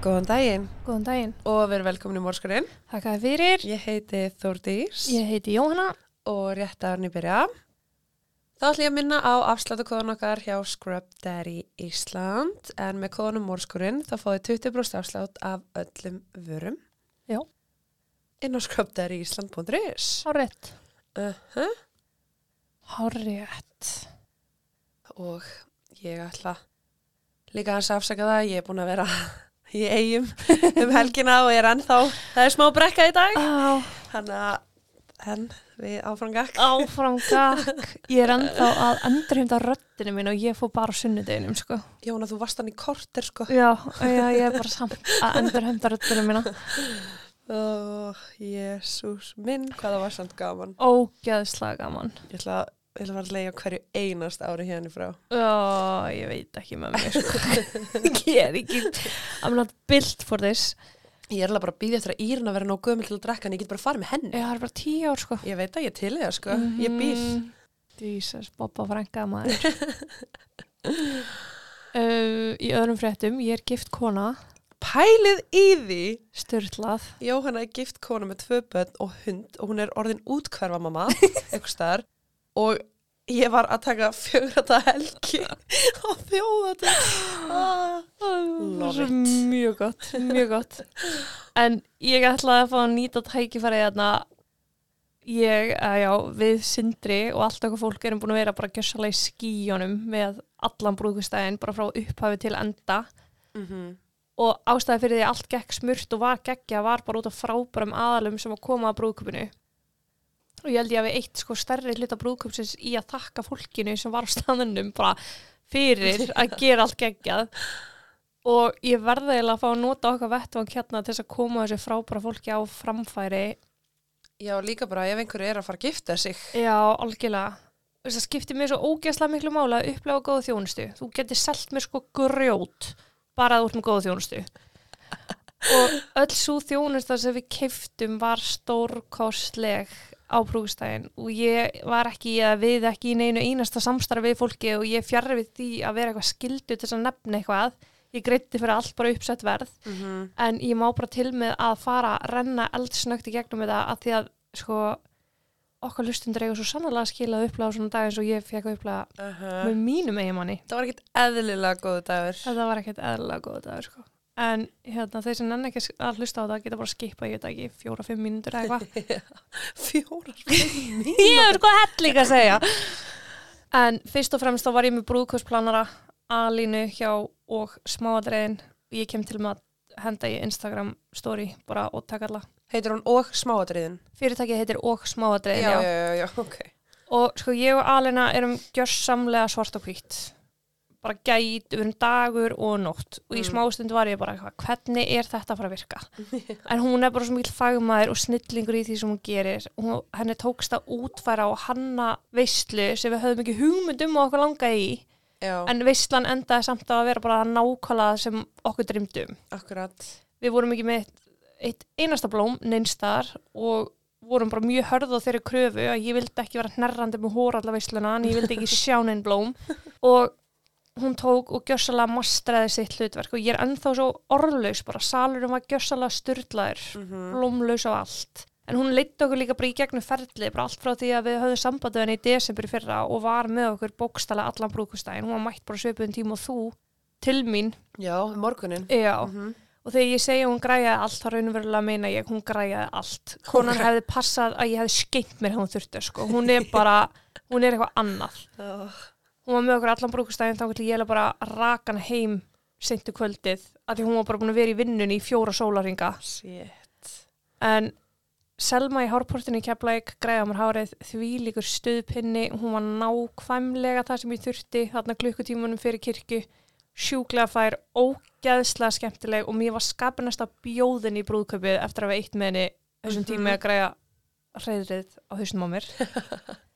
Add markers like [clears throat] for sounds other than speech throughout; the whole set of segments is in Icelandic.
Góðan daginn Góðan daginn. og verið velkomin í Mórskurinn. Þakka þér fyrir. Ég heiti Þórdís Ég heiti Jóhanna. og rétt að hann í byrja. Þá ætlum ég að minna á afsláttu kóðan okkar hjá Scrub Daddy Ísland en með kóðanum Mórskurinn þá fáið 20% afslátt af öllum vörum. Já. Inn á scrubdaddyísland.is Hárétt. uh -huh. Hárétt. og ég ætla líka að afsaka það. Ég er búin að vera í eigum um helgina og ég er ennþá, það er smá brekka í dag. Þannig að henn við áframgak. áfram gakk. Ég er ennþá að endurheimta röddinu mín og ég fór bara sunnudeginum, sko. Jóna, þú varst hann í korter, sko. Já, já, ég er bara samt að endurheimta röddinu mína. Ó, jésús minn, hvað það var samt gaman. Ógeðslega gaman. Ég ætla, ég að fara að leiða hverju einast ári hérna frá. Já, ég veit ekki með mig, sko. [laughs] ég er ekki, I'm not built for this. Ég er alveg bara að býða eftir að Írna vera nóg gömul til að drekka en ég get bara að fara með henni. Ég har bara tíu ár, sko. Ég veit að ég til í það, sko. Ég býð. Mhm. Jesus, Bobba frænka maður. [laughs] uh, í öðrum fréttum, ég er gift kona, Pælið í því. styrlað. Jóhanna er gift kona með tvö börn og hund og hún er orðin útkverfa mamma, [laughs] eitthvað staðar. Og ég var að taka fjögrata helgi á þjóðatu. [gasps] Ah. Love Svo it. Mjög gott, mjög gott. En ég ætlaði að fá að nýta tækifæri þarna ég, að já, við Sindri og allt okkur fólk erum búin að vera bara gjössalega í skíjónum með allan brúðkustæðin, bara frá upphafi til enda Mm og ástæði fyrir því að allt gekk smurt og var geggja var bara út af frábærum aðalum sem að koma að brúðköpunu og ég held ég að við eitt sko stærri hluta brúðköpsins í að þakka fólkinu sem var á staðunum bara fyrir að gera allt geggjað. Og ég verði eiginlega að fá að nota okkar vettvang hérna til þess að koma þessu frábæra fólki á framfæri. Já, líka bara ef einhverju er að fara að gifta sig. já, algjörlega. Þess að skipti mér svo ógeðslega miklu mála að upplefa góða þjónustu. Þú getur selt mér sko grjót bara að ert með góða þjónustu. Og öll svo þjónusta sem við keiftum var stórkostleg á brúkstæðin og ég var ekki, eða við ekki í neinu einasta samstarf við fólki og ég fjarr við því að vera eitthvað skildu til að nefna eitthvað ég greitti fyrir allt bara uppsett verð Mm -hmm. en ég má bara til með að fara að renna eldsnögt í gegnum þetta að því að sko okkar lustundur eiga svo sannlega að skila á svona dag eins og ég fekk að upplega með mínum eiginmanni Það var ekkert eðlilega góðu dagur. þetta var ekkert eðlilega góð dagur sko. En hérna, þeir sem nenni ekki að hlusta á það geta bara skipa, ég veit ekki, fjóra-fimm mínútur eða eitthvað [laughs] Fjórar. [laughs] ég er sko hell líka að segja en fyrst og fremst þá var ég með brúðkvösplanara alínu hjá og smáadreiðin ég kem til að henda í Instagram story bara og taka alla Heitir hún og smáadriðin? fyrirtækið heitir og smáadreiðin Já, já. já, já, já, ok. og sko ég og Alina erum gjörsamlega svart og hvitt bara gæt, erum dagur og nótt. Og í Mm. smástund var ég bara hvernig er þetta að fara að virka? [laughs] En hún er bara svo mikil fagmaður og snillingur í því sem hún gerir. Og henni tókst að útfæra og hanna veistlu sem við höfum ekki hugmynd um og okkur langaði í. Já, en veistlan endaði samt að vera bara nákvæmlega sem okkur dreymdum akkurat. við vorum ekki með eitt, einasta blóm neinstar og vorum bara mjög hörð á þeirri kröfu að ég vildi ekki vera hnerrandi með hóra allar veisluna en ég vildi ekki [laughs] sjá neinn blóm. Og hún tók og gjössalega mastraði sitt hlutverk og ég er ennþá svo orðlaus bara salurum var gjössalega styrlaður Mm blómlaus á allt en hún leitti okkur líka bara í gegnum ferli bara allt frá því að við höfum sambandið henni í desember fyrra og var með okkur bókstala allan brúkustæðin, hún var mætt bara svipuðum tíma og þú til mín Já, morgunin. Já, Mhm. og þegar ég segja hún græjaði allt, þá raunverulega meina ég, hún græjaði allt. Konan hefði passað að ég hefði skeitt mér hún þurfti, sko. Hún er bara, hún er eitthvað annað. Oh, Hún var með okkur allan brúkustæðin, þá til ég bara rakan heim seintu kvöldið, að því hún var bara búin að vera í vinnunni í fjóra sólaringa. shit. En Selma í hárportinni í Keflæk græða mér hárið því líkur stuðpinni, hún var nákvæmlega það sem ég þurfti þarna klukkutímanum fyrir kirkju, sjúklega fær, ógeðslega skemmtileg og mér var skapinast að bjóðin í brúðköpið eftir að við eitt með henni þessum tími að græða reyðrið á hausnum á mér. [laughs]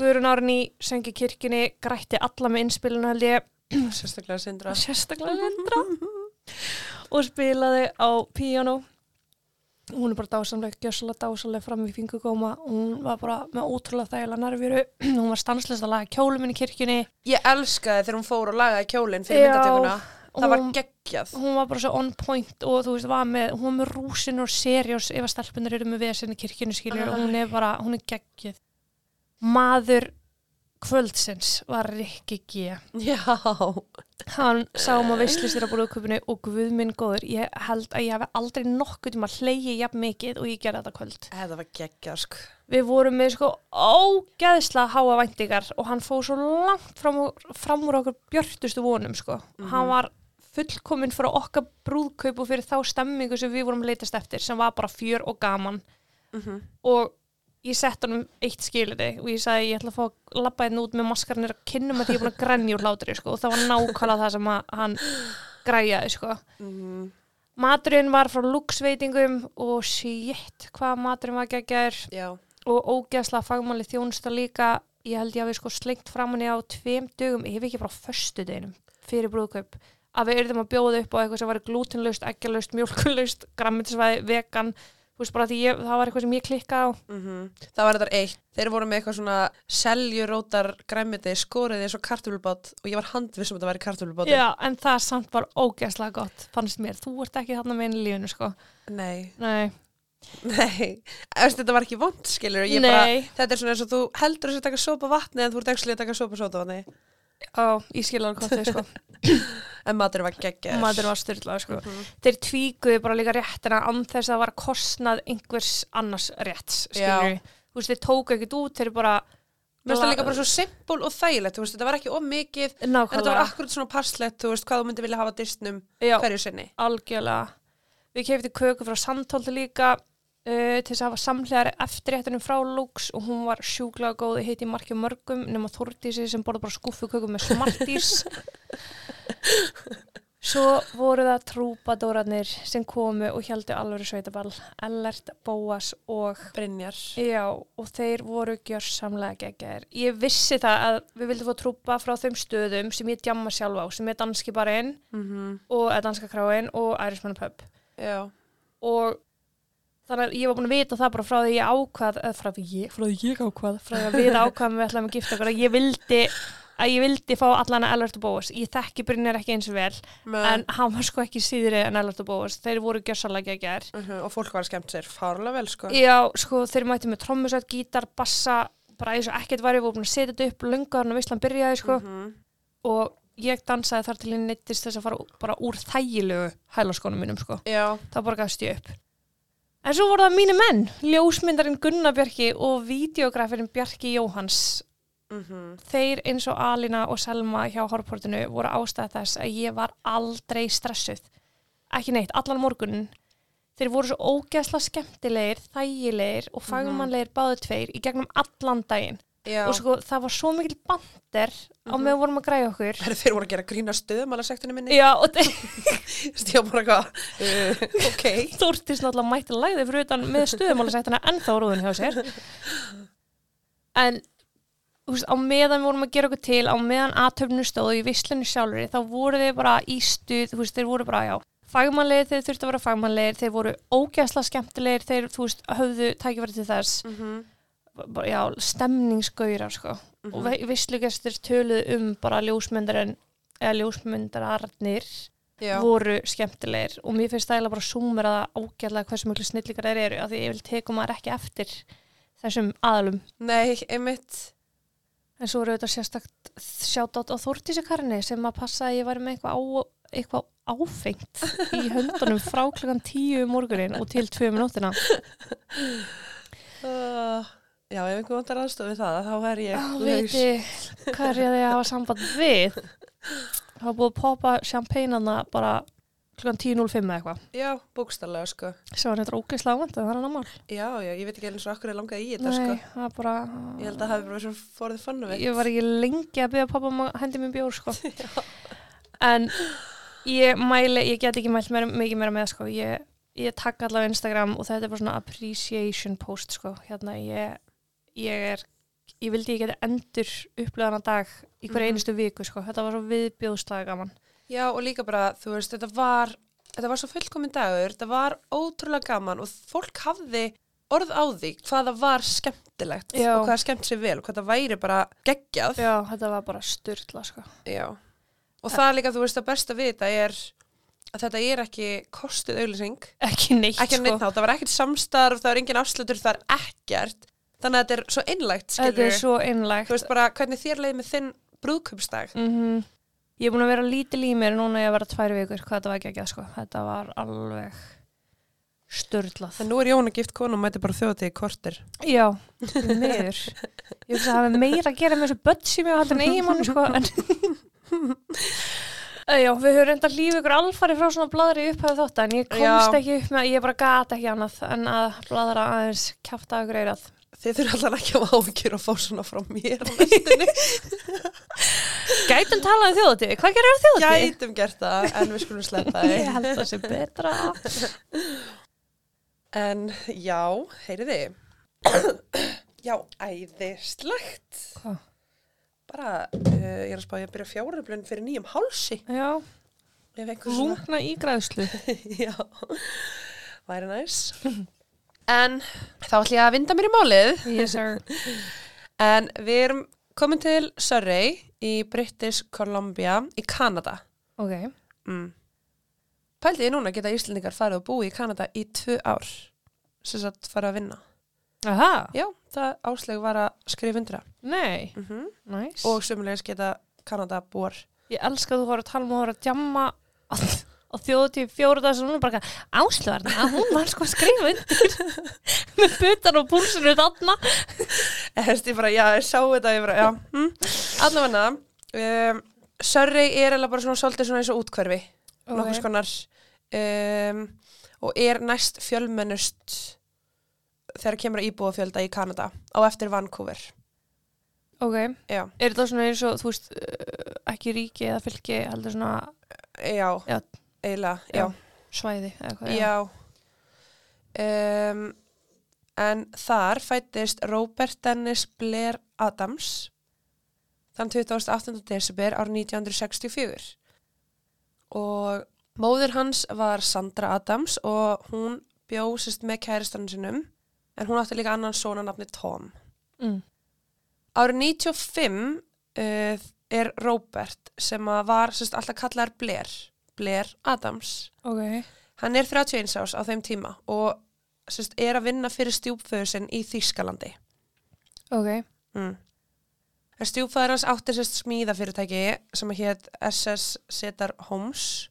Guðrun Árni söngi kirkjunni, grætti alla með innspilinu held ég, [clears throat] Sérstaklega sindra. sérstaklega [laughs] vendra og spilaði á píano hún er bara dásamleg, gjössalega dásamleg fram í fingugóma hún var bara með ótrúlega þægilega nervjöru. [clears throat] Hún var stanslist að laga kjóluminn í kirkjunni. Ég elskaði þegar hún fór og lagaði kjólinn fyrir Já. myndatökuna. það var geggjað. hún var bara svo on point og þú veist, með, hún var með rúsin og seriós ef að stelpunir eru með vesen í kirkjunu skilur og hún er bara, hún er geggjuð maður kvöldsins var Rikki G. Já, hann sá um að veislistir á brúðköpunu og guð minn góður, ég held að ég hef aldrei nokkuð tíma hleyið jafn mikið og ég gerði þetta kvöld. Þetta var geggjað sko. við vorum með sko ógeðslega háa væntingar og hann fóð svo langt fram úr, fram úr okkur björtustu vonum sko. hann var fullkominn fyrir okkar brúðkaup og fyrir þá stemmingu sem við vorum að leitast eftir sem var bara fjör og gaman. Mm og ég sett honum eitt skiliti og ég sagði ég ætla að fá að labba hérna út með maskarnir að kynnum að því ég er búin að grenja úr hlátri sko, og það var nákvæmlega það sem hann græjaði sko. Mhm. maturinn var frá luxveitingum og shit hvað maturinn var geggjaður. Og ógeðslega fagmáli þjónusta líka. Ég held ég að við sko slengt fram henni á tveim dögum, ef ekki bara föstu deginum fyrir brúðkaup. Að við erum að bjóða upp á eitthvað sem var glútenlaust, eggjalaust, mjólkunlaust, grammetisvæði, vegan þú veist bara því ég, það var eitthvað sem ég klikkaði á. Mhm. það var þetta eitt. Þeir voru með eitthvað svona seljurótar græmiti skórið eins og kartöflubát og ég var handvissum að þetta væri kartöflubát Já, en það samt var ógeðslega gott fannst mér, þú ert ekki þarna með einu lífinu sko. Nei, Nei, nei. Eftir, þetta var ekki vond skilur bara, þetta er svona eins og þú heldur að taka sopa vatni en þú ert ekki að taka sopa sóta vatni á, ég skil alveg hvað þau sko. [coughs] En matur var geggjað maður var styrlað sko. Mhm. þeir tvíkuðu bara líka réttina án þess að það var kostnað einhvers annars rétts skilur þú veist, þeir tóku ekkert út, þeir bara Mér finnst það líka bara svo simpul og þægilegt, þú veist, þetta var ekki of mikið, en þetta var akkurat svona passlegt, þú veist, hvað þú myndi vilja hafa distnum já, hverju sinni. algjörlega. Við keftum köku frá Sandholti líka uh, til þess að hafa samhlegar eftirréttunum frá Lux og hún var sjúklega góð hitt í marki mörgum nema Þórdísi sem borða bara skuffu köku með smartís [laughs] Svo voru það trúpadórarnir sem komu og heldu alvöru sveitaball, Ellert, Bóas og Brynjar. Já, og þeir voru gjörsamlega geggjær. Ég vissi það að við vildum fá trúpa frá þeim stöðum sem ég djamma sjálf á, sem er danski barinn Mm og eða danska kráin og Irishman Pub. Já, Og þannig að ég var búin að vita það bara frá því ég ákvað, eða frá því ég, frá því ég ákvað, frá því að við ákvaðum við ætlaðum að gifta okkur, að ég vildi að ég vildi fá allan að Ellert og Bóas. Ég þekki Brynjar ekki eins og vel, Men, en hann var sko ekki síðri en Ellert og Bóas. Þeir voru gjörsamlega geggjær. uh og fólk var skemmt sér fárlega vel, sko. Já, sko, þeir mætti með trommusett, gítar, bassa, bara eins og ekkert var ég búin að setja þetta upp lungaðurinn og Ísland byrjaði, sko, Mhm. og ég dansaði þar til ég neittist þess að fara bara úr þægilegu hælaskónum mínum, sko. Já, Það bara gafst ég upp. En svo voru það mínu menn, ljósmyndarinn Gunnar Bjarki og videografirinn Bjarki Jóhans. mhm. Þeir eins og Alina og Selma hjá Horportinu voru ástæða þess að ég var aldrei stressuð. Ekki neitt, allan morgunin. Þeir voru svo ógeðsla skemmtilegir, þægilegir og fagmannlegir báðu tveir í gegnum allan daginn. Já. Og sko, það var svo mikil bandir á Mhm. meðan við vorum að græja okkur. Þeir voru að gera grína stöðum alveg sektinu minni. Já, og þeir [laughs] uh, ok. [laughs] þórtist náttúrulega mætti læði fyrir utan með stöðumálasættina ennþá á rúðun hjá sér. En veist, á meðan við vorum að gera okkur til, á meðan aðtöfnu stóðu í vislunni sjálfur, þá voru þeir bara í stuð, veist, þeir voru bara, já, fagmannlegir, þeir þurftu að vera fagmannlegir, þeir voru ógæsla skemmtilegir, þeir, þú veist, höfðu tækifæri til þess, Mm bara, já, stemningsgaurar, sko. Mhm. Og vislugestir töluðu um bara ljósmyndarinn, eða ljósmyndararnir Já, voru skemmtilegir og mér finnst það eiginlega bara súmur að ágæðlega hversu mjög snillíkar þeir eru af því ég vil tekum maður ekki eftir þessum aðalum nei, einmitt. en svo eru þetta sérstakt sjátt á Þórtísi Karni sem að passa að ég væri með eitthvað, á, eitthvað áfengt í [laughs] höndunum frá klukkan tíu um morgunin og til tvö minútina Uh, já, ef einhver vantar aðstof við það, þá er ég laus. viti hvað er ég að hafa samband við það var búið að poppa champagnana bara klukkan 10.05 eða eitthvað Já, bókstallega, sko. sem var þetta ógeðslega vant það var hann að mál Já, já, ég veit ekki eins og okkur er langað í þetta, sko. Nei, það var bara Ég held að það hafi bara verið svo forðið fannu veitt. ég var ekki lengi að byrja pappa um að hendi mér bjór sko. [laughs] en ég mæli, ég get ekki mælt meira, mikið meira með sko. ég, ég takk allavega Instagram og þetta er bara svona appreciation post sko. hérna ég, ég er ég vildi ég geti endur upplöðan dag í hverju Mhm. einustu viku sko. þetta var svo viðbjóðslega gaman Já, og líka bara, þú veist, þetta var, þetta var svo fullkomin dagur, þetta var ótrúlega gaman og fólk hafði orð á því hvað það var skemmtilegt Já. og hvað skemmt sér vel og hvað það væri bara geggjað. já, þetta var bara styrla sko. Já. og það er líka, þú veist, að besta við þetta er að þetta er ekki kostuð auðlýsing Ekki neitt, ekki að sko. neitt þá, það var ekkert samstarf það er engin afslutur, það er ekkert þannig að þetta er svo einlægt, Þetta er svo einlægt. þú veist bara hvernig þér leið með þinn brúðköpsdag Mm Ég er búin að vera lítil í mér núna ég að vera tvær vikur, hvað þetta var ekki ekki sko. Þetta var alveg störlað. en nú er Jóna gift konu og mæti bara þjóðatíð í kortir Já, því miður. Ég finnst að það hefði meira að gera með þessu börn sem ég hatt en eiginmann, sko. En... [laughs] Já, við höfum reynda lífa ykkur alfari frá svona bladri upphæðu þótt en ég komst Já. ekki upp með, ég bara gata ekki annað en að bladra aðeins kjafta ykkur eirað. þið þurfa allan ekki að áhyggjur að fá svona frá mér á næstunni [laughs] Gætum talað um þjóðatíð, hvað gerir það þjóðatíð? gætum gert það, en við skulum sleppa Ég þið held að það sé betra. en já, heyriði [coughs] já, æðislegt Hvað? Bara, uh, ég er að spá ég að byrja fjáröflun fyrir nýjum hálsi Já, svona lungna ígræðslu. [laughs] Já, væri næs. En þá ætlum ég að vinda mér í málið. Yes, sir. [laughs] En við erum komin til Surrey í British Columbia í Kanada. Ok. Mm. Pældi ég núna að geta Íslandingar farið og búið í Kanada í tvö ár. Sem sagt farið að vinna. Aha, Já, það ásleg var að skrifa undir það. nei, Mm -hmm. næs. Og sömulegis geta Kanada búar. Ég elska að þú voru að tala um að voru að djamma á, þjóðutíð fjóru dag sem hún er bara áslöðarna að hún var sko að skrifa undir [laughs] með butan og púlsinu þarna. Hefst ég bara, já, ég sá þetta, ég bara, já. Hm. Allavega, um, Surrey er alveg bara svona svolítið svona eins og útkverfi. Ok. nokkurs konar um, og er næst fjölmennust þegar kemur að íbúa fjölda í Kanada á eftir Vancouver Ok, já, er þetta svona eins og, þú veist, uh, ekki ríki eða fylki, heldur svona já, Já. eiginlega, Já. svæði eða hvað? já. Um, en þar fættist Robert Dennis Blair Adams þann 28. desember árið 1964 og móður hans var Sandra Adams og hún bjó sérst með kæristanum sinum en hún átti líka annan svona nafni Tom. Mm. Árið 95 uh, er Robert sem var sérst alltaf kallaður Blair, Blair Adams. Ok, Hann er 31 árs á þeim tíma og sérst, er að vinna fyrir stjúpföður sinn í Þýskalandi. ok, Mm. Stjúpfæður hans átti sérst smíðafyrirtæki sem hétt SS Setar Homes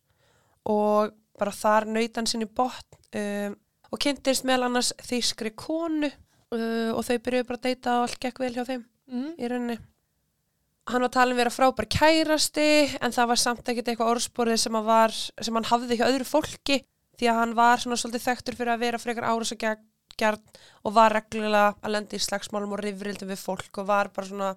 og bara þar naut hann sinni botn um, og kynntist meðal annars þýskri konu uh, og þau byrjuðu bara að deyta og allt gekk vel hjá þeim mm. í rauninni. Hann var talin vera frábær kærasti en það var samt ekkert eitthvað orðsporið sem, að sem hann hafði hjá öðru fólki því að hann var svona svolítið þekktur fyrir að vera frekar árás og gjarn og var reglulega að lenda í slagsmálum og rifrildum við fólk og var bara svona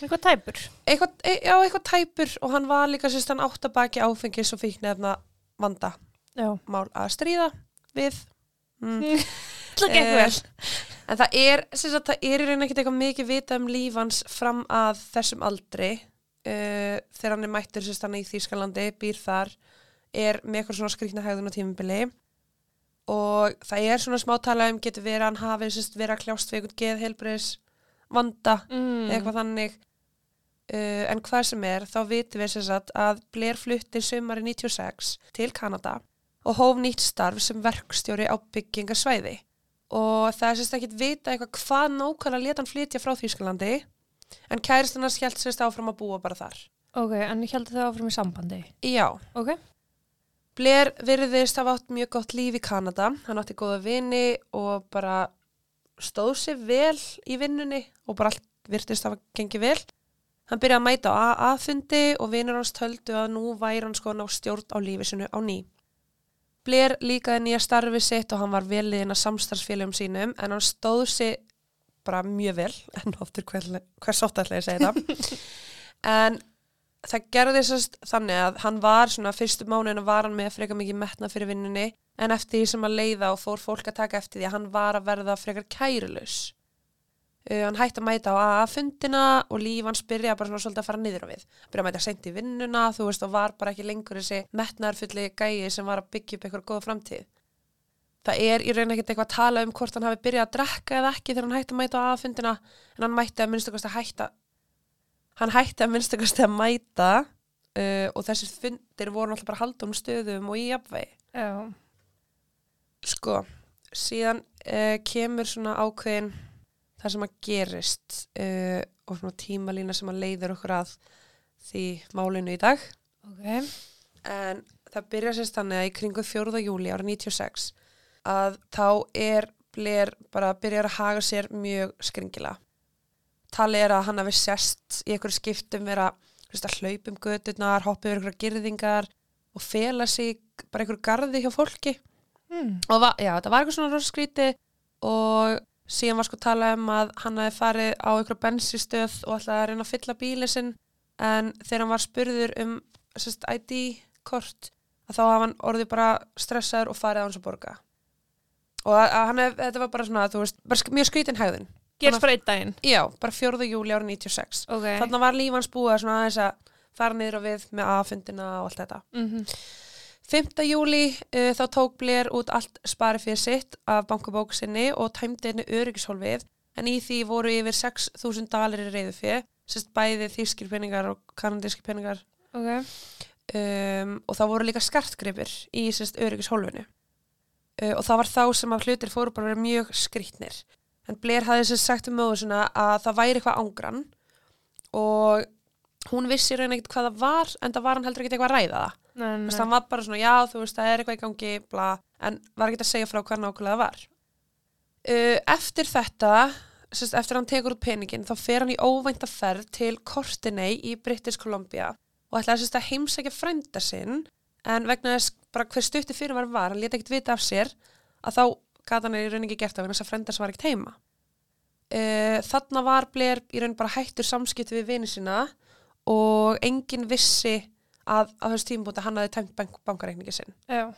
Eitthvað tæpur. eitthvað, e, já, eitthvað tæpur og hann var líka sérst hann átt að baki áfengis og fíknefna vanda Já. mál að stríða við mm. [laughs] Eh, en það er, sem sagt, það er í raun ekkert eitthvað mikið vita um lífans fram að þessum aldri. Uh, þegar hann er mættur hann í Þýskalandi, býr þar er með eitthvað svona skrýtna hegðun á tímubili og það er svona smátala um getur verið að hann hafi sérst verið að kljást við einhvern geðheilbriðis vanda Mm. eitthvað þannig. Uh, en hvað sem er, þá vitum við sem sagt að Blair flutti sumari 96 til Kanada og hóf nýtt starf sem verkstjóri á byggingarsvæði og það er sérst ekki vita eitthvað hvað nákvæmlega leta hann flytja frá Þýskalandi en kæristan hans held sérst áfram að búa bara þar. Ok, en held það áfram í sambandi. Já, Ok. Blair virðist hafa átt mjög gott líf í Kanada, hann átti góða vini og bara stóð sér vel í vinnunni og bara allt virtist hafa gengið vel. Hann byrjaði að mæta á AA-fundi og vinur hans töldu að nú væri hann sko að ná stjórn á lífi sinu á ný. Blair líkaði nýja starfi sitt og hann var veliðin að samstarfsfélagum sínum en hann stóð sér bara mjög vel, [laughs] en oftur hver, hvers ótt ætla ég að segja það. [laughs] en það gerði sérst þannig að hann var svona fyrstu mánuðinu var hann með frekar mikið metna fyrir vinnunni en eftir því sem að leiða og fór fólk að taka eftir því að hann var að verða frekar kærulus. Uh, hann hætti að mæta á AA-fundina og líf hans byrjaði bara svona svolítið að fara niður á við. Byrjaði að mæta sent í vinnuna, þú veist, og var bara ekki lengur þessi metnaðarfulli gæi sem var að byggja upp eitthvað góða framtíð. Það er í raun ekkert eitthvað að tala um hvort hann hafi byrjað að drekka eða ekki þegar hann hætti að mæta á AA-fundina en hann mætti að minnstakast að hætta hann hætti að minnstakast að mæta uh, og þessir fundir voru náttúrulega bara haldum stöðum og í jafnvegi. Já. Sko, síðan uh, kemur svona ákveðin það sem að gerist uh, og svona tímalína sem að leiður okkur að því málinu í dag. Ok. En það byrja sérst þannig að í kringu 4. júli ára 96 að þá er Blair bara að byrja að haga sér mjög skringila. Talið er að hann hafi sérst í einhverju skiptum vera þú veist, að hlaupa um gödurnar, hoppa yfir einhverja girðingar og fela sig bara einhverju garði hjá fólki. Mm. Og já, þetta var eitthvað svona rosa skríti og síðan var sko talað um að hann hafi farið á einhverju bensistöð og ætlaði að reyna að fylla bíli sinn en þegar hann var spurður um ID-kort að þá hafa hann orðið bara stressaður og farið á hans að borga. Og að, að hann hef, þetta var bara svona, þú veist, bara mjög skrítin hægðin. Gerst bara einn daginn. Já, bara 4. júli ára 96. Ok. Þannig var líf hans búið að aðeins að fara niður og við með aðfundina og allt þetta. Mm 5. júli uh, þá tók Blair út allt spari fyrir sitt af bankabók sinni og tæmdi henni öryggishólfið en í því voru yfir 6.000 dalir í reyðu fyrir, sérst bæði þýskir peningar og kanadískir peningar Ok. um, og það voru líka skartgripir í sérst öryggishólfinu uh, og það var þá sem að hlutir fóru bara vera mjög skrítnir en Blair hafði sérst sagt um möðu svona að það væri eitthvað ángrann og hún vissi raun ekkert hvað það var en það var hann heldur ekkert eitthvað að ræða það Nei, Þú veist, nei. hann var bara svona, já, þú veist, það er eitthvað í gangi, bla, en var ekki að segja frá hvað nákvæmlega það var. Uh, eftir þetta, sérst, eftir hann tekur út peningin, þá fer hann í óvænta ferð til Courtenay í British Columbia og ætlaði sérst að heimsækja frænda sinn, en vegna þess bara hver stutti fyrir var var, hann leti ekkert vita af sér, að þá gata hann í raun ekki gert af henni þess að frændas var ekkert heima. Uh, þarna var Blair í raun bara hættur samskipti við vini sína og enginn vissi að á þessu tímabúti hann hafði tæmt bank bankareikningi sinn. Já.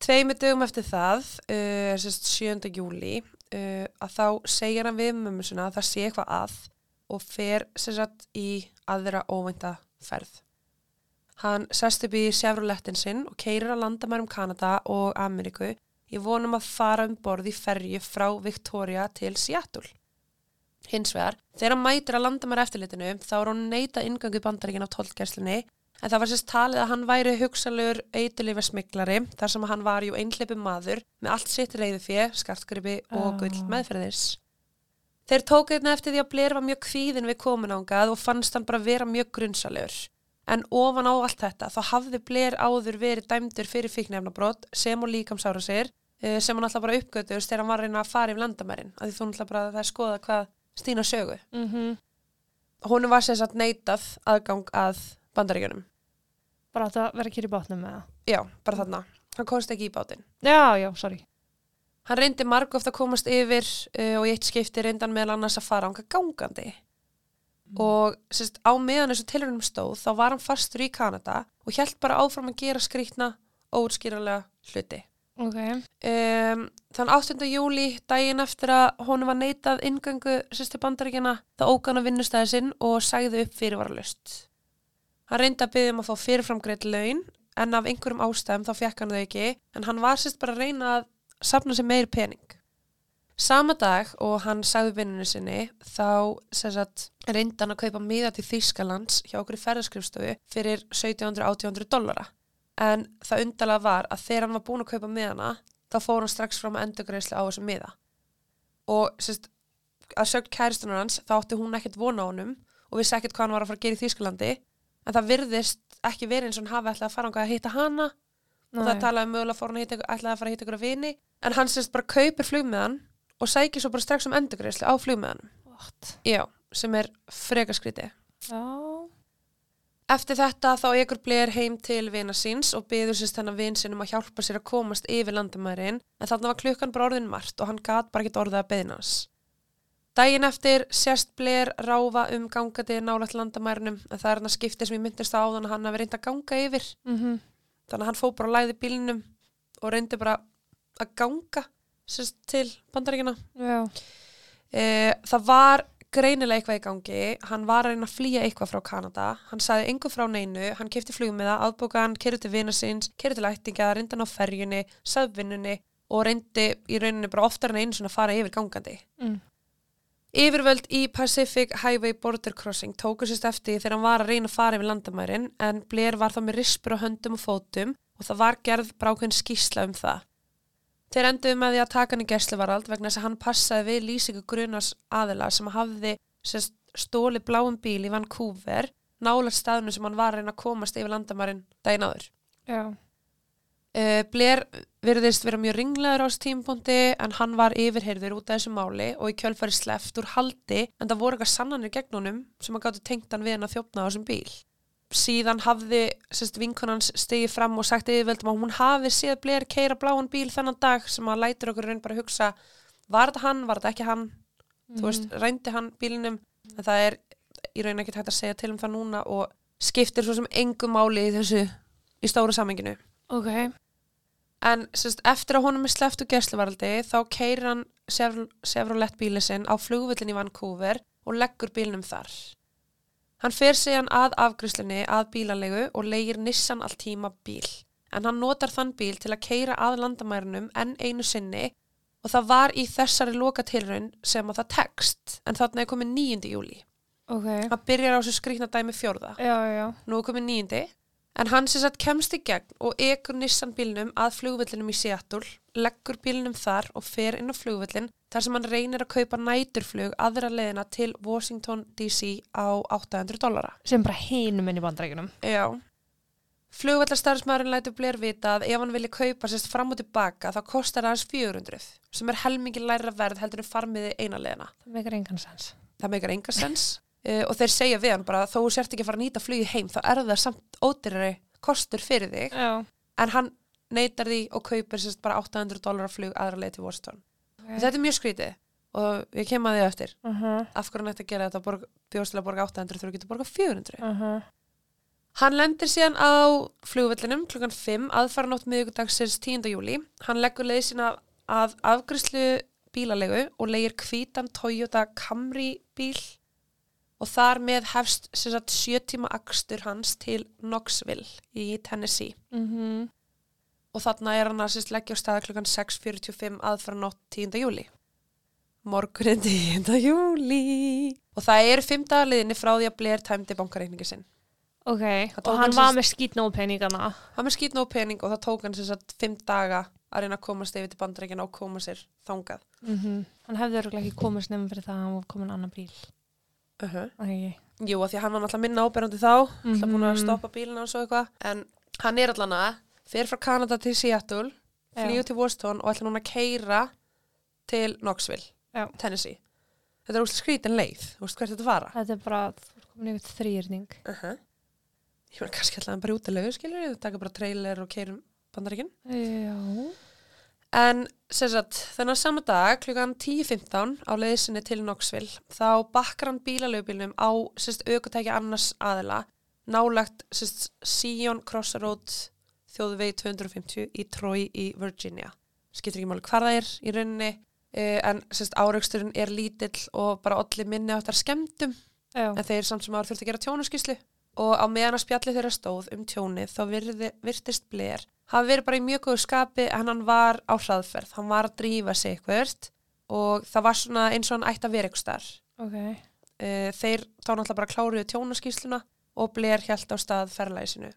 Tveimur dögum eftir það, uh, sérst 7. júli, uh, að þá segir hann við mömmu sinna að það sé eitthvað að og fer sérst í aðra óvænta ferð. Hann sest upp í Chevroletin sinn og keirir að landa mærum Kanada og Ameríku í vonum að fara um borð í ferju frá Victoria til Seattle. Hins vegar, þegar hann mætir að landa mæra eftirlitinu þá er hann neita ingangu bandaríkin af tollgæslinni En það var sérst talið að hann væri hugsalur eitulífa smiklari þar sem hann var jú einhleipi maður með allt sitt reyðu fyrir, skartgripi og Ah. gull meðferðis. Þeir tók einnig eftir því að Blair var mjög kvíðin við komin ángað og fannst hann bara vera mjög grunnsalur. En ofan á allt þetta þá hafði Blair áður verið dæmdur fyrir fíknefnabrót sem og líkamsára sér eh, sem hann alltaf bara uppgötuðust þegar hann var að reyna að fara yfir landamærin. Því þú alltaf bara að það er skoða hvað Stína sögu. Mm Honum var sérst neitað aðgang að bandaríkjunum. Bara að það vera kýr í bátnum með það. Já, bara þarna. Hann komst ekki í bátinn. Já, já, sorry. Hann reyndi marg ofta að komast yfir uh, og í eitt skipti reyndi hann meðal annars að fara ánga gangandi. Og sérst, á meðan þessu tilrunum stóð þá var hann fastur í Kanada og hjælt bara áfram að gera skrýtna óutskýranlega hluti. Ok. Um, þann 8. júli, daginn eftir að honum var neitað ingöngu sérstu bandaríkjana, þá að vinnustæði sinn og sagði upp fyrirvaralust. Hann reyndi að byggja um að fá fyrirframgreitt laun en af einhverjum ástæðum þá fekk hann þau ekki en hann var sérst bara að reyna að safna sér meir pening. Sama dag og hann sagði vinninu sinni þá sagt, reyndi hann að kaupa miða til Þýskalands hjá okkur í ferðaskrifstofu fyrir 1700-1800 dollara. En það undarlega var að þegar hann var búin að kaupa miðana þá fór hann strax fram að endurgreislu á þessum miða. Og sérst, að sögt kæristunar hans þá átti hún ekkert vona á honum og vissi ekkert hvað hann var að fara að gera í Þýskalandi en það virðist ekki verið eins og hann hafi ætlað að fara að hitta hana og það talaði um mögulega fór hann ætlaði að fara að hitta ykkur að vini en hann sérst bara kaupir flugmiðan og sækir svo bara strax um endurgreislu á flugmiðanum. What? Já, sem er frekaskríti. Já. Eftir þetta þá ekur Blair heim til vina síns og byður sérst hennar vin sinum að hjálpa sér að komast yfir landamærin en þarna var klukkan bara orðin margt og hann gat bara ekkert orðið að beðna hans. Dægin eftir sérst Blair ráfa um gangandi nálægt landamærinum en það er hann að skipti sem ég myndist á áðan að hann hafi reynd að ganga yfir. Mm þannig að hann fór bara að læði bílnum og reyndi bara að ganga sérst til bandaríkina. E, það var greinilega eitthvað í gangi, hann var að reyna að flýja eitthvað frá Kanada, hann sagði engu frá neinu, hann kefti flugmiða, aðbókan, kerði til vina síns, kerði til ættinga, reyndi hann á ferjunni, sagði vinnunni og reyndi í rauninni bara oftar en einu svona að fara yfir gangandi. Mm. Yfirvöld í Pacific Highway Border Crossing tóku sérst eftir þegar hann var að reyna að fara yfir landamærin en Blair var þá með rispur á höndum og fótum og það var gerð brákveðin skýsla um það. Þeir enduðu með því að taka hann í gæsluvarald vegna þess að hann passaði við lýsingu grunas aðila sem hafði sérst, stóli bláum bíl í Vancouver nála staðinu sem hann var að reyna að komast yfir landamærin daginn áður. Já. Uh, Blair virðist vera mjög ringlegur á tímapunkti en hann var yfirheyrður út af þessu máli og í kjölfæri sleft úr haldi en það voru eitthvað sannanir gegn honum sem að gáttu tengt hann við hann að þjófna á þessum bíl. Síðan hafði sérst, vinkonans stegið fram og sagt yfirvöldum að hún hafi séð Blair keira bláan bíl þennan dag sem að lætur okkur raun bara að hugsa var þetta hann, var þetta ekki hann, þú veist, rændi hann bílinum en það er í raun ekki hægt að segja til um það núna og skiptir svo sem engum máli í þessu í stóru samenginu. Ok. En sérst, eftir að honum er sleppt úr gæsluvaraldi þá keirir hann Chevrolet bíli sinn á flugvillin í Vancouver og leggur bílnum þar. Hann fer síðan að afgriðslunni að bílalegu og leigir Nissan Altima bíl. En hann notar þann bíl til að keira að landamærunum enn einu sinni og það var í þessari lokatilraun sem að það tekst. En þarna er komið 9. júli. Ok. Það byrjar á þessu skrýtna dæmi fjórða. Já, já. Nú er komið nýjindi. En hann sem sagt kemst í gegn og ekur Nissan bílnum að flugvöllinum í Seattle, leggur bílnum þar og fer inn á flugvöllin þar sem hann reynir að kaupa næturflug aðra leiðina til Washington DC á 800 dollara. Sem bara hinum inn í bandrækjunum. Já. Flugvallarstarfsmæðurinn lætur Blair vita að ef hann vilja kaupa sérst fram og tilbaka þá kostar hans 400 sem er helmingi læra verð heldur en farmiði eina leiðina. Það meikar engan sens. Það meikar enga sens uh, og þeir segja við hann bara þó sért ekki að fara að nýta flugi heim þá er það samt ódýrari kostur fyrir þig Já. en hann neytar því og kaupir sérst bara 800 dólar flug aðra leið til Washington. Ok. Þetta er mjög skrítið og ég kem að því eftir. Uh -huh. Af hverju hann ætti að gera þetta bjóðslega borga 800 þegar þú getur borga 400. Uh -huh. Hann lendir síðan á flugvellinum klukkan 5 aðfaranótt miðugudagsins 10. júli. Hann leggur leið sína að afgriðslu bílalegu og leigir hvítan Toyota Camry bíl og þar með hefst sagt, sjö tíma akstur hans til Knoxville í Tennessee. Mm Og þarna er hann að leggja á staða klukkan 6.45 aðfaranótt 10. júli. Morgunin 10. júli. Og það eru fimm dagaliðinni frá því að Blair tæmdi bankareikningi sinn. Ok, og hann var með skýtnóð peningana. hann með skýt nóg pening og það tók hann sagt fimm daga að reyna að komast yfir til bandarækina og koma sér þangað. Mm Hann hefði örgulega ekki komist nefnum fyrir það að hann var komin annan bíl. Uh -huh. Það. Jú, af því að hann var náttúrulega minna áberandi þá, mm -hmm. búin að Mhm. stoppa bílina og svo eitthvað. En hann er allan að, fer frá Kanada til Seattle, flýju til Washington og ætla núna að keira til Knoxville, Já. Tennessee. Þetta er úrslega skrítin leið, þú veist hvert þetta fara. Þetta er bara, komin yfir þrýrning. Uh -huh. Ég meina kannski hann bara út að lögu, skilur við, taka bara trailer og keirum bandarækin. Já. En sagt, þennan sama dag klukkan 10.15 á leiðinni til Knoxville þá bakkar hann bílalöfbílnum á sérst, aukutækja annars aðila nálagt Sion Crossroad þjóðvegi 250 í Troy í Virginia. Skiptir ekki máli hvað það er í rauninni eh, en áraugsturinn er lítill og bara allir minni áttar skemmtum Já. en þeir samt sem áður þurfti að gera tjónaskíslu og á meðan að spjalli þeirra stóð um tjónið þá virði, virtist Blair hafi verið bara í mjög góðu skapi en hann var á hraðferð, hann var að drífa sig eitthvað og það var svona eins og hann ætti að vera eitthvað starf Ok. þeir þá náttúrulega bara kláruðu tjónaskísluna og Blair hjælt á stað ferlæsinu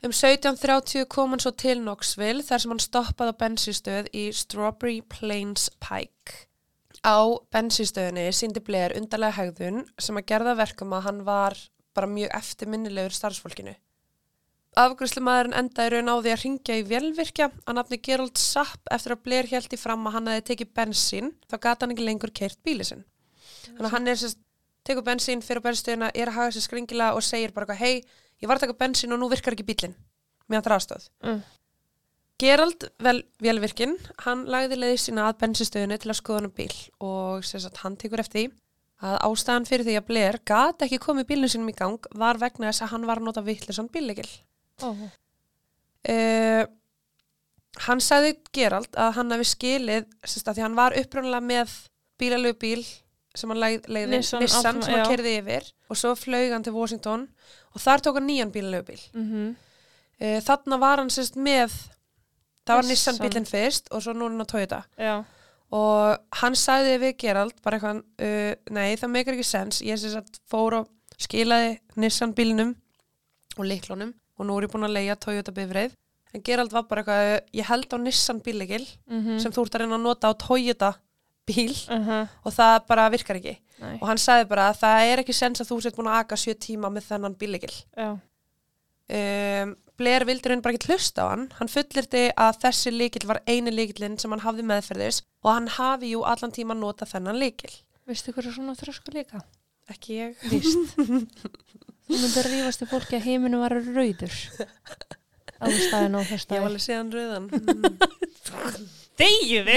Um 17.30 kom hann svo til Knoxville þar sem hann stoppaði á bensinstöð í Strawberry Plains Pike. Á bensinstöðinni síndi Blair undarlega hegðun sem að gerða verkum að hann var bara mjög eftirminnilegur starfsfólkinu. Afgriðslumæðurinn endaði raun á því að ringja í velvirkja að nafni Gerald Sapp eftir að Blair held í fram að hann hefði tekið bensín þá gata hann ekki lengur keirt bíli sinn. Þannig að hann er sérst, tekur bensín fyrir bensinstöðina, er að haga sér skringilega og segir bara hei, ég var að taka bensín og nú virkar ekki bílinn meðan það er aðstöð. Mm. Gerald vel, velvirkinn, hann lagði leiði sína að bensinstöðinu til að skoða hann bíl og sagt, hann tekur eftir því að ástæðan fyrir því að Blair gat ekki komið bílinn sínum í gang var vegna þess að hann var að nota vittlisann bíllegil. Ó. Uh, hann sagði Gerald að hann hefði skilið sérst, því hann var upprunnulega með bílalögu bíl sem hann leið, leiði Nissan Nissan, sem hann kerði yfir og svo flög hann til Washington og þar tók hann nýjan bílalögu bíl. Mm Uh, þarna var hann sérst með það var Nissan. Nissan bílinn fyrst og svo núna Toyota Já. Og hann sagði við Gerald bara eitthvað, uh, nei það meikar ekki sens. Ég sem sagt fór og skilaði Nissan bílnum og liklunum og nú er ég búin að leia Toyota bifreið. En Gerald var bara eitthvað, ég held á Nissan bílegil Mm sem þú ert að reyna að nota á Toyota bíl. -hmm. og það bara virkar ekki. Nei. og hann sagði bara að það er ekki sens að þú sett búin að aka sjö tíma með þennan bílegil um, Blair vildi raun bara ekki hlusta á hann. Hann fullirti að þessi líkil var eini líkilinn sem hann hafði meðferðis og hann hafi jú allan tíma nota þennan líkil Vistu hverju svona þrösku líka? ekki ég Víst. [laughs] Þú myndir rífast í fólki að heiminu var rauður. Á staðin á þess ég var staði. alveg séðan rauðan. [laughs] Degiði!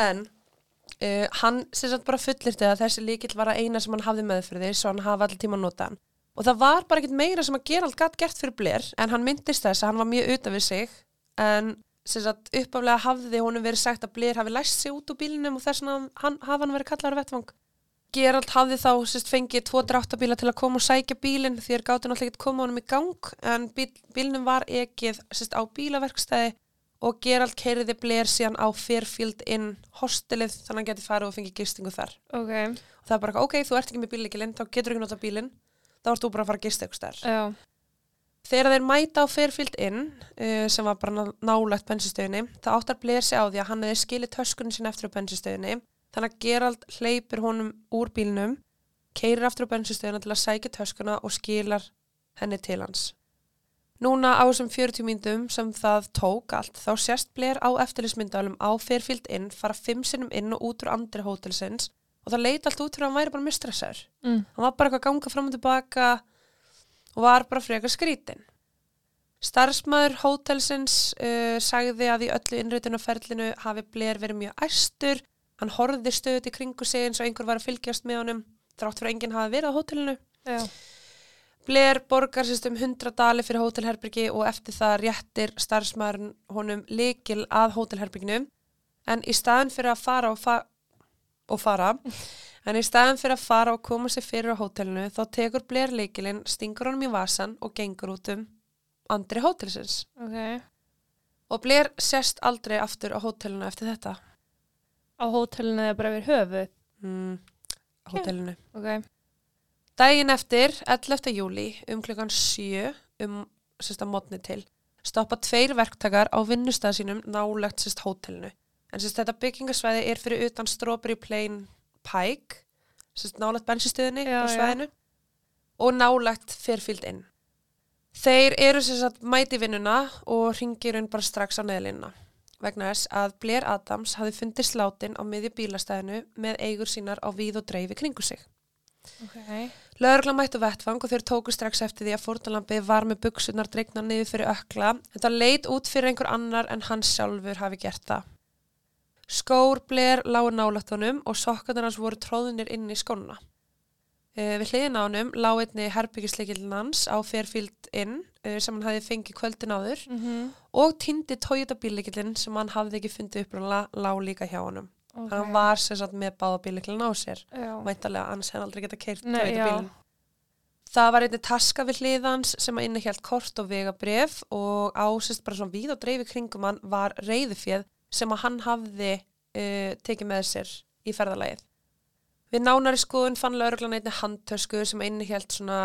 en uh, hann sem sagt bara fullirti að þessi líkil var að eina sem hann hafði meðferðis og hann hafi allan tíma nota hann og það var bara ekkert meira sem að Gerald gatt gert fyrir Blair en hann myndist þess að hann var mjög utan við sig en sagt uppaflega hafði honum verið sagt að Blair hafi læst sig út úr bílinum og þess vegna hann, hafa hann verið kallar á vettvang. Gerald hafði þá sérst, fengið tvo dráttabíla til að koma og sækja bílinn því er gátti náttúrulega ekki koma honum í gang en bíl, bílnum var ekið sérst, á bílaverkstæði og Gerald keiriði Blair síðan á Fairfield Inn hostelið þannig að hann geti farið og fengið gistingu þar. Ok, og það er bara, ok, þú ert ekki með bílíkilinn þá getur ekki nota bílinn. Þá ert þú bara að fara að gista ykkur stær. Þegar þeir mæta á Fairfield Inn uh, sem var bara ná- nálægt bensinstöðinni þá áttar Blair sig á því að hann hefði skilið töskunni sinni eftir á bensinstöðinni þannig að Gerald hleypir honum úr bílnum keirir aftur á bensinstöðina til að sækja töskuna og skilar henni til hans. Núna á þessum 40 mínutum sem það tók allt þá sést Blair á eftirlismyndalum á Fairfield Inn fara fimm sinnum inn og út úr andri hótelsins og það leiti allt út fyrir að hann væri bara mistressaður Mm. hann var bara eitthvað að ganga fram og tilbaka og var bara frekar skrítin. Starfsmæður hótelsins uh, sagði að í öllu innréttunarferlinu hafi Blair verið mjög æstur, hann horfði stöðut í kringu sig eins og einhver var að fylgjast með honum, þrátt fyrir enginn hafi verið á hótelinu. Já. Blair borgar sérst um 100 dali fyrir hótelherbyrgi og eftir það réttir starfsmæðurinn honum likil að hótelherbygginu en í staðin fyrir að fara og, fa og fara en í staðin fyrir að fara og koma sér fyrir á hótelinu þá tekur Blair likilinn, stingur honum í vasan og gengur út um andri hótelsins Ok. og Blair sest aldrei aftur á hótelinu eftir þetta Á hótelinu eða bara yfir höfu. mm, hótelinu Ok. Dægin eftir, 11. júli, um klukkan 7, um sérst að mótni til, stoppa tveir verktakar á vinnustæða sínum nálegt sérst hótelinu. En sérst þetta byggingasvæði er fyrir utan Strawberry Plain Pike, nálegt bensinstöðinni Já, á já. svæðinu og nálegt Fairfield Inn. Þeir eru sérst mæti vinnuna og ringir hún bara strax á neðlinna vegna þess að Blair Adams hafi fundið slátin á miðju bílastæðinu með eigur sínar á víð og dreifi kringu sig. Ok. Lögregla mættu vettfang og þeir tóku strax eftir því að fórnalambi var með buksunar dregna niður fyrir ökla. Þetta leit út fyrir einhver annar en hann sjálfur hafi gert það. Skór Blair lágu nálægt honum og sokkarnir hans voru tróðunir inn í skónuna. Uh, við hliðin á honum lág einni herbyggisleikilin hans á Fairfield Inn uh, sem hann hafi fengið kvöldin áður Mm og týndi Toyota bílleikilin sem hann hafði ekki fundið upprunlega lág líka hjá honum. Ok. Hann var sem sagt með báða bílleikilin á sér Já. væntalega annars hefði hann aldrei geta keirt já. bílinn. Það var einnig taska við hliðans sem að innihjalt kort og vegabref og ásist bara svona víð og dreifi kringum hann var reyðufjöð sem að hann hafði uh, tekið með sér í ferðalagið. Við nánari skoðun fann lauruglan einnig handtösku sem að innihjalt svona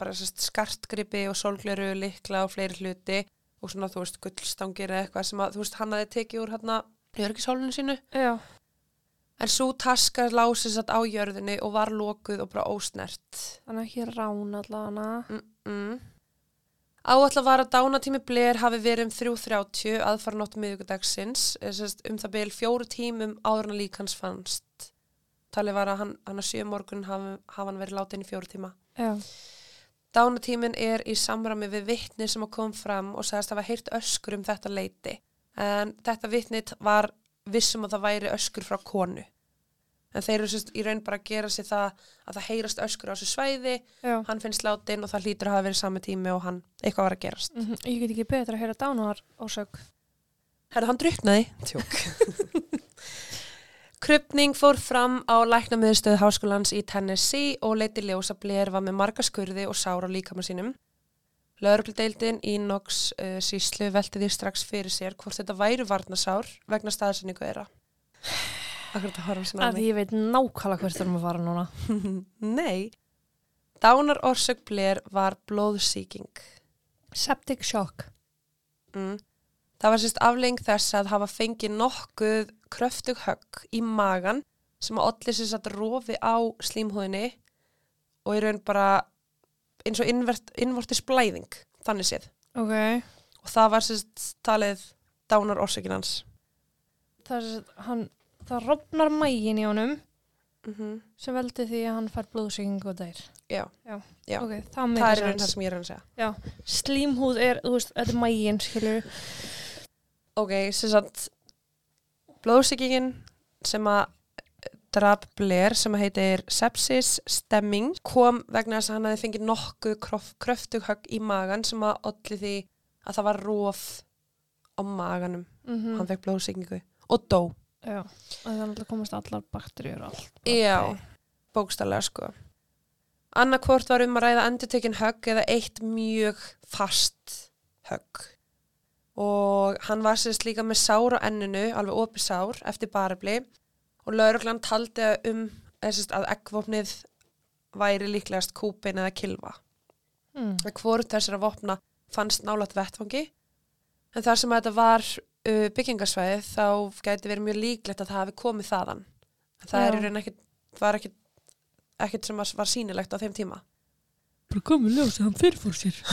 bara skartgripi og sólgleru, likla og fleiri hluti og svona þú veist gullstangir eða eitthvað sem að þú veist hann hafði tekið úr hérna örgisólinu sínu. Já. En svo taska lási satt á jörðinni og var lokuð og bara ósnert. Þannig ekki rán allavega. Mm -mm. Áætla var að dánatími Blair hafi verið um 3.30 aðfaranótt miðugudagsins, eh, um það byrjum fjóru tímum áður en að lík hans fannst. Talið var að hann, hann að sjö morgun hafi, hafi hann verið látið inn í fjóru tíma. Já. Dánatímin er í samræmi við vittni sem að kom fram og sagðist að hafa heyrt öskur um þetta leiti. En þetta vittnit var vissum að það væri öskur frá konu. En þeir eru sérst í raun bara að gera sér það að það heyrast öskur á þessu svæði, Já. hann finnst látin og það hlýtur að hafa verið sami tími og hann eitthvað var að gerast. Mm Ég get ekki betra að heyra dánar ásök. Herðu, hann druknaði. Tjók. [laughs] Krupning fór fram á læknamiðstöð háskólans í Tennessee og leiti ljós að Blair var með marga skurði og sára líkama sínum. Lögregludeildin í Nox uh, síslu velti því strax fyrir sér hvort þetta væru varnasár vegna staðsynningu þeirra. Akkur þetta horfum svona á Að mig. ég veit nákvæmlega hvert erum að fara núna. [laughs] Nei. Dánar orsök Blair var blóðsíking. Septic shock. Mm. Það var sérst afleng þess að hafa fengið nokkuð kröftug högg í magan sem að olli sérst að rofi á slímhúðinni og í raun bara eins og innvortis blæðing, þannig séð. Ok. Og það var sérst talið dánar orsökin hans. Það, er, sem sagt- hann, það rofnar mægin í honum Mm -hmm. sem veldi því að hann fær blóðsýking og deyr. Já, Já. Já. Ok, það það er það sem ég er að segja. Slímhúð er, þú veist, þetta er mægin, skilur. Ok, sem sagt blóðsíkingin sem að draf Blair sem heitir sepsis stemming kom vegna þess að hann hefði fengið nokkuð krof, kröftug högg í magan sem að olli því að það var rof á maganum. Mm Hann fekk blóðsíkingu og dó. Já, er alltaf komast allar bakteríur og allt. Já, bókstallega sko. Annarkvort var um að ræða endurtekin högg eða eitt mjög fast högg. Og hann var sérst líka með sár á enninu, alveg opið sár, eftir barabli. Og lauruglan taldi að um eða sérst, að eggvopnið væri líklegast kúpin eða kilva. Mm. Hvort þessara vopna fannst nálat vettfangi. En þar sem að þetta var uh, byggingarsvæðið þá gæti verið mjög líklegt að það hafi komið þaðan. Það er í ekkit, var ekkit, ekkit sem var sýnilegt á þeim tíma. Bara komið ljósið, hann fyrirfór sér. [laughs]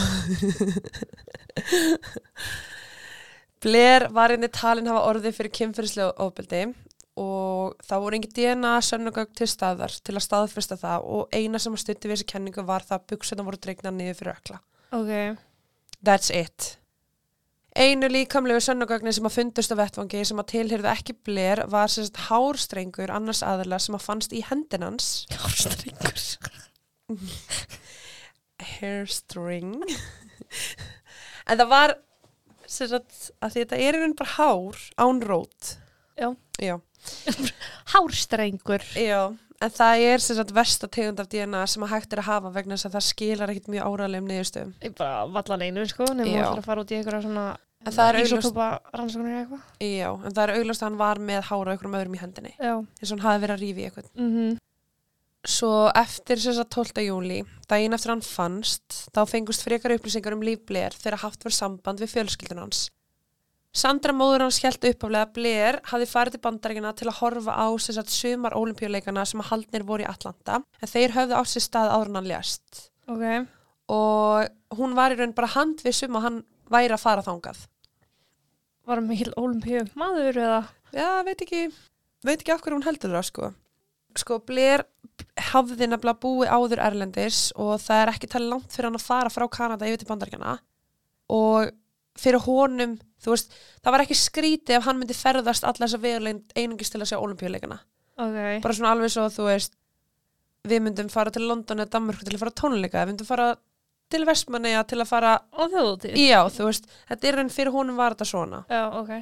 Blair var einni talin hafa orðið fyrir kynferðislega ofbeldi og það voru engin DNA sönnugögg til staðar til að staðfesta það og eina sem að stutti við þessi kenningu var það að buksuna voru dregna niður fyrir ökla. Ok, That's it. Einu líkamlegu sönnugögnin sem að fundust á vettvangi sem að tilhyrðu ekki Blair var sérst hárstrengur annars aðila sem að fannst í hendinans. [laughs] hárstrengur. [laughs] Hairstring. [laughs] en það var sérst að þetta er raun bara hár án rót. Já. Já. Hárstrengur. Já. En það er sérst versta tegund af DNA sem að hægt er að hafa vegna þess að það skilar ekkit mjög áralegum niðurstöðum. Ég bara vallan einu, sko, nefnum að ætla að fara út í einhverja svona En það er eitthvað. Já, en það er auglast að hann var með hára okkur öðrum í hendinni. Já. eins og hann hafi verið að rífi eitthvað. Mm Svo eftir þess að 12. júli, daginn eftir hann fannst, þá fengust frekar upplýsingar um líf Blair þegar haft var samband við fjölskyldun hans. Sandra móður hans held uppaflega að Blair hafi farið til bandaríkina til að horfa á að sumar olimpíuleikana sem að haldnir voru í Atlanta, en þeir höfðu átt sér stað áður en hann lést. Ok. Og hún var í raun bara handvissum að hann væri að fara þangað. Var hann mikil olimpíu maður eða? Já, veit ekki, veit ekki af hverju hún heldur það, sko. Sko, Blair hafði nefnilega búið áður Erlendis og það er ekki talið langt fyrir hann að fara frá Kanada yfir til bandaríkjana og fyrir honum, þú veist, það var ekki skrítið ef hann myndi ferðast alla þessa vegulegin einungis til að sjá olimpíuleikana. Ok. Bara svona alveg svo, þú veist, við myndum fara til London eða Danmörku til að fara tónleika, við myndum fara til Vestmanneja til að fara, Og þjóðutíð? já, þú veist, þetta er enn fyrir honum var þetta svona. Já, ok.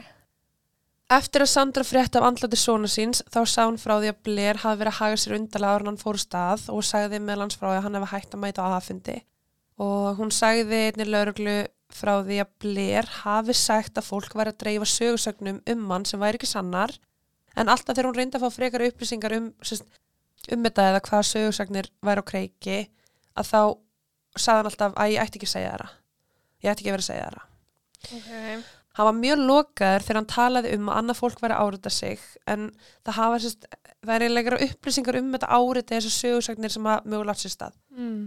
Eftir að Sandra frétt af andlati svona síns þá sá hún frá því að Blair hafi verið að haga sér undarlega ára hann fór stað og sagði meðal hans frá því að hann hefði hægt að mæta á aðfundi. Og hún sagði einnig lauruglu frá því að Blair hafi sagt að fólk væri að dreifa sögursögnum um hann sem væri ekki sannar en alltaf þegar hún reyndi að fá frekar upplýsingar um, um þetta eða hvaða sögursagnir væri á kreiki að þá sagði hann alltaf að ég ætti ekki að segja þeirra. Ég ætti ekki að vera að segja þeirra. Ok. Hann var mjög lokaður þegar hann talaði um að annað fólk væri að árita sig en það hafa sérst, það er einlega upplýsingar um þetta árita þessar sögursagnir sem að mögulega átt sér stað. Mm.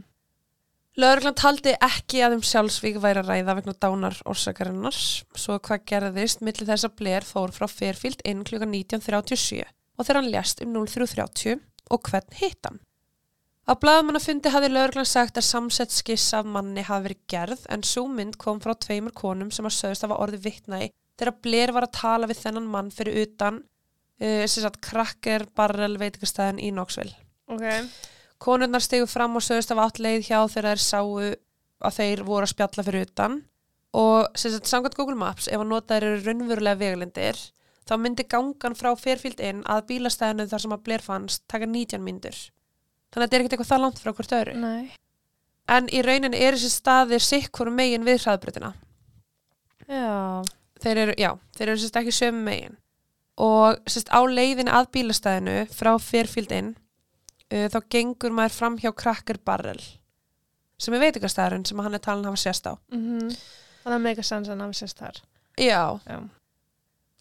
Lögreglan taldi ekki að um sjálfsvík væri að ræða vegna dánar orsakarinnar svo hvað gerðist millir þess að Blair fór frá Fairfield inn kl. 19.37 og þegar hann lést um 03.30 og hvern hitt hann. Á blaðmannafundi hafði lögreglan sagt að samsett skiss af manni hafi verið gerð en svo mynd kom frá tveimur konum sem að sögust að var orðið vitna í þegar Blair var að tala við þennan mann fyrir utan uh, sem sagt Cracker Barrel veitingastæðin í Knoxville. Ok. Konurnar stegu fram og sögust af átt leið hjá þegar þær sáu að þeir voru að spjalla fyrir utan og sem sagt samkvæmt Google Maps ef að nota þeir eru raunverulega veglindir þá myndi gangan frá Fairfield inn að bílastæðinu þar sem að Blair fannst taka 19 myndur. Þannig að þetta er ekkert eitthvað það langt frá hvort öðru. Nei. en í rauninni er þessi staðir sikkur megin við hraðbrutina Já. þeir eru, já, þeir eru sérst ekki sömu megin og sérst á leiðin að bílastæðinu frá Fairfield inn uh, þá gengur maður fram hjá Cracker Barrel sem er veitingastæðurinn sem hann er talin að hafa sérst á Mm Þannig að mega sens að námi sérst þar. já, Já.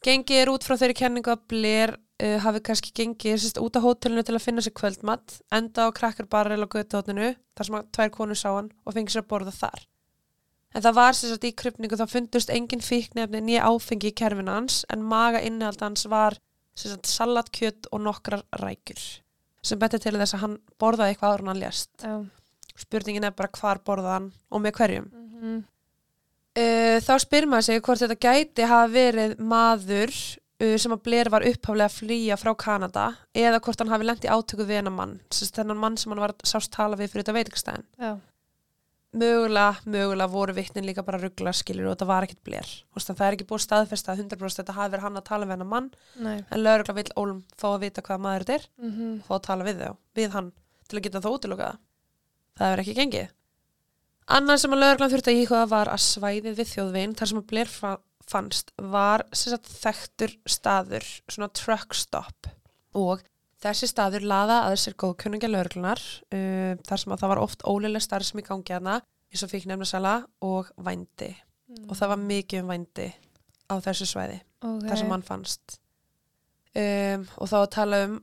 gengið er út frá þeirri kenningu að Blair uh, hafi kannski gengið sérst út á hótelinu til að finna sér kvöldmatt enda á Cracker Barrel á götuhóttinu þar sem að tvær konur sá hann og fengið sér að borða þar. En það var sérst í krypningu þá fundust engin fíknefni nýja áfengi í kerfinu hans en maga innihald hans var sérst salatkjöt og nokkrar rækjur sem betur til þess að hann borðaði eitthvað áður en hann lést. Já. spurningin er bara hvar borðaði hann og með hverjum. Mm uh, þá spyr maður sig hvort þetta gæti hafa verið maður sem að Blair var upphaflega að flýja frá Kanada eða hvort hann hafi lent í átöku við hennar mann þennan mann sem hann var sást tala við fyrir þetta veitingstæðin mögulega, mögulega voru vittnin líka bara ruggla skilur og þetta var ekkit Blair það er ekki búið staðfesta að 100% þetta hafi verið hann að tala við hennar mann Nei. en lögregla vill Ólum fá að vita hvað maður þetta er Mm fá að tala við þá, við hann til að geta þá útilokaða. Það hefur ekki gengið. Annað sem að lögreglan þurfti að íhuga var að svæðið við þjóðveginn þar sem að Blair fannst var sagt, þekktur staður, svona truck stop. Og þessi staður laða að sér góðkunningja lögreglunar uh, þar sem að það var oft óleileg starf sem í gangi hana eins og fikk nefnasala og vændi. Og það var mikið um vændi á þessu svæði okay. þar sem hann fannst. Um, og þá að tala um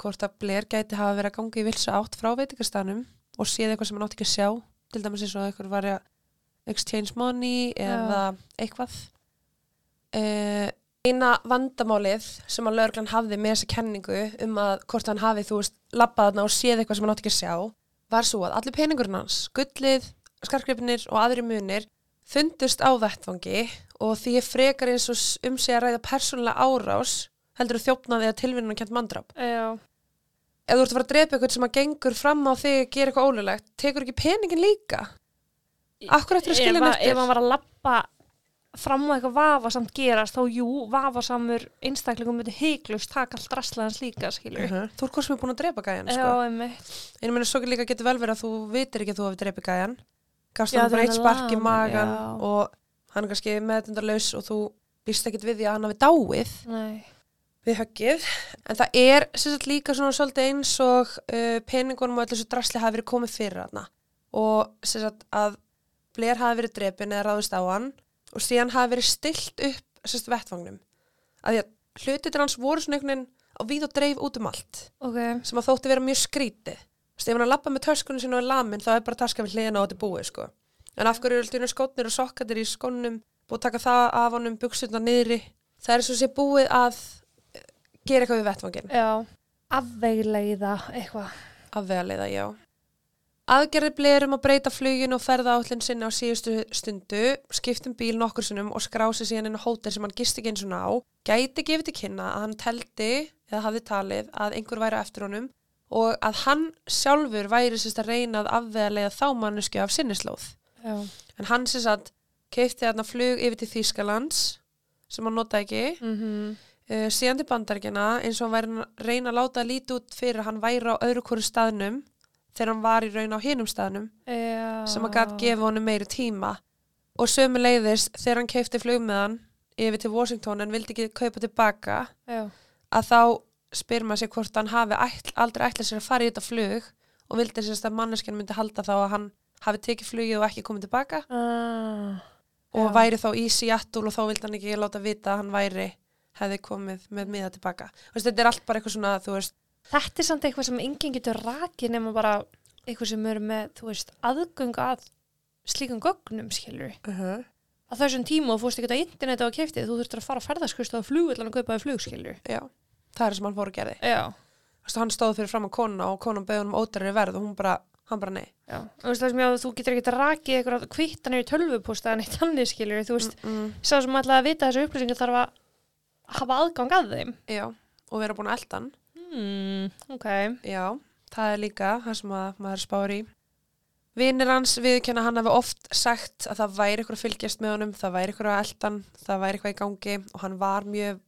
hvort að Blair gæti hafa verið að gangi í vilsa átt frá veitingastanum og séð eitthvað sem hann átti ekki að sjá til dæmis eins og eitthvað var að exchange money eða eitthvað uh, eina vandamálið sem að lögreglan hafði með þessa kenningu um að hvort hann hafi þú veist labbað þarna og séð eitthvað sem hann átti ekki að sjá var svo að allir peningurinn hans, gullið, skarkgripnir og aðri munir fundust á vettfangi og því er frekar eins og um sig að ræða persónulega árás heldur að þjófnaði eða tilvinnun kent mandrap. Já. Ef þú ert að fara að drepa eitthvað sem að gengur fram á þig að gera eitthvað ólulegt, tekur ekki peningin líka? Akkur eftir að skilja að- eftir? ef hann var að lappa fram á eitthvað vafasamt gerast þá jú, vafasamur einstaklingum myndi heiklust taka allt rastlaðans líka skilur Uh Þú ert hvort sem er búin að drepa gæjan, sko. En ég meina svo líka getur vel verið að þú vitir ekki að þú hefur dreipið gæjan. Gafst hann bara eitt er spark í magan já. og hann er kannski meðtundarlaus og þú býst ekkit við því að hann hafi dáið Nei. við höggið. En það er sagt líka svona svolítið eins og uh, peningunum og öllu þessu drasli hafi verið komið fyrir hann. Og sagt að Blair hafi verið drepin eða ráðist á hann og síðan hafi verið stilt upp sagt vettvagnum. Að því að hlutir hans voru svona einhvern veginn á víð og dreif út um allt Ok, sem að þótti vera mjög skrítið. Þú veist, ef hann að lappa með töskunum sín og er lamin, þá er bara taska við hliðina og þetta búið, sko. En af hverju eru skotnir og sokkatir í skónum, búið að taka það af honum, buksutna niðri. Það er svo sé búið að eh, gera eitthvað við vettvangin. Afvegleiða eitthvað Af vegaleiða, já. Aðgerði blerum að breyta flugin og ferða átlinn sinni á síðustu stundu, skiptum bíl nokkur sinnum og skrási síðan inn á hótel sem hann gisti ekki eins og ná, gæti gefið til kynna að hann teldi eða hafði talið að einhver væri á eftir honum og að hann sjálfur væri sérst að reyna að afvegalega þá mannesku af sinnislóð. Já, En hann sérst að keipti þarna flug yfir til Þýskalands sem hann notaði ekki, mm uh, síðan til bandaríkjana eins og hann væri að reyna að láta lítið út fyrir að hann væri á öðru hverju staðnum þegar hann var í raun á hinum staðnum já sem að gæti gefa honum meiri tíma. Og sömu leiðis þegar hann keipti flug með hann yfir til Washington en vildi ekki kaupa tilbaka Já, að þá spyr maður sér hvort hann hafi ætl, aldrei ætlað sér að fara í þetta flug og vildi sérst að manneskjan myndi halda þá að hann hafi tekið flugið og ekki komið tilbaka. Ah, og væri þá í Seattle og þá vildi hann ekki láta vita að hann væri hefði komið með miða tilbaka. Veist, þetta er allt bara eitthvað svona þú veist, Þetta er samt eitthvað sem enginn getur rakið nema bara eitthvað sem eru með, þú veist, aðgöng að slíkum gögnum, skilur uh -huh. Á þessum tíma og fórst ekki á internet og keiftið, þú þurftur að fara að ferðaskust á flugullan og kaupa þér flug, skilur já, það er sem hann fór að gerði. Þú veist, hann stóð fyrir fram á konuna og konan beði honum ódærri verð og hún bara, hann bara nei. Já. Þú veist það að þú getur ekki rakið eitthvað kvittanir í tölvupústa en eitt annir, skilur Þú veist, mm, sá sem ætlaði að vita þessu upplýsingar þarf að hafa aðgang að þeim. Já, og vera búin að elda Hmm, ok Já, það er líka það sem að maður spáir í. Vinir hans viðkenna hann hafi oft sagt að það væri eitthvað að fylgjast með honum, það væri eitthvað að eldan, það væri eitthvað í gangi og hann var mjög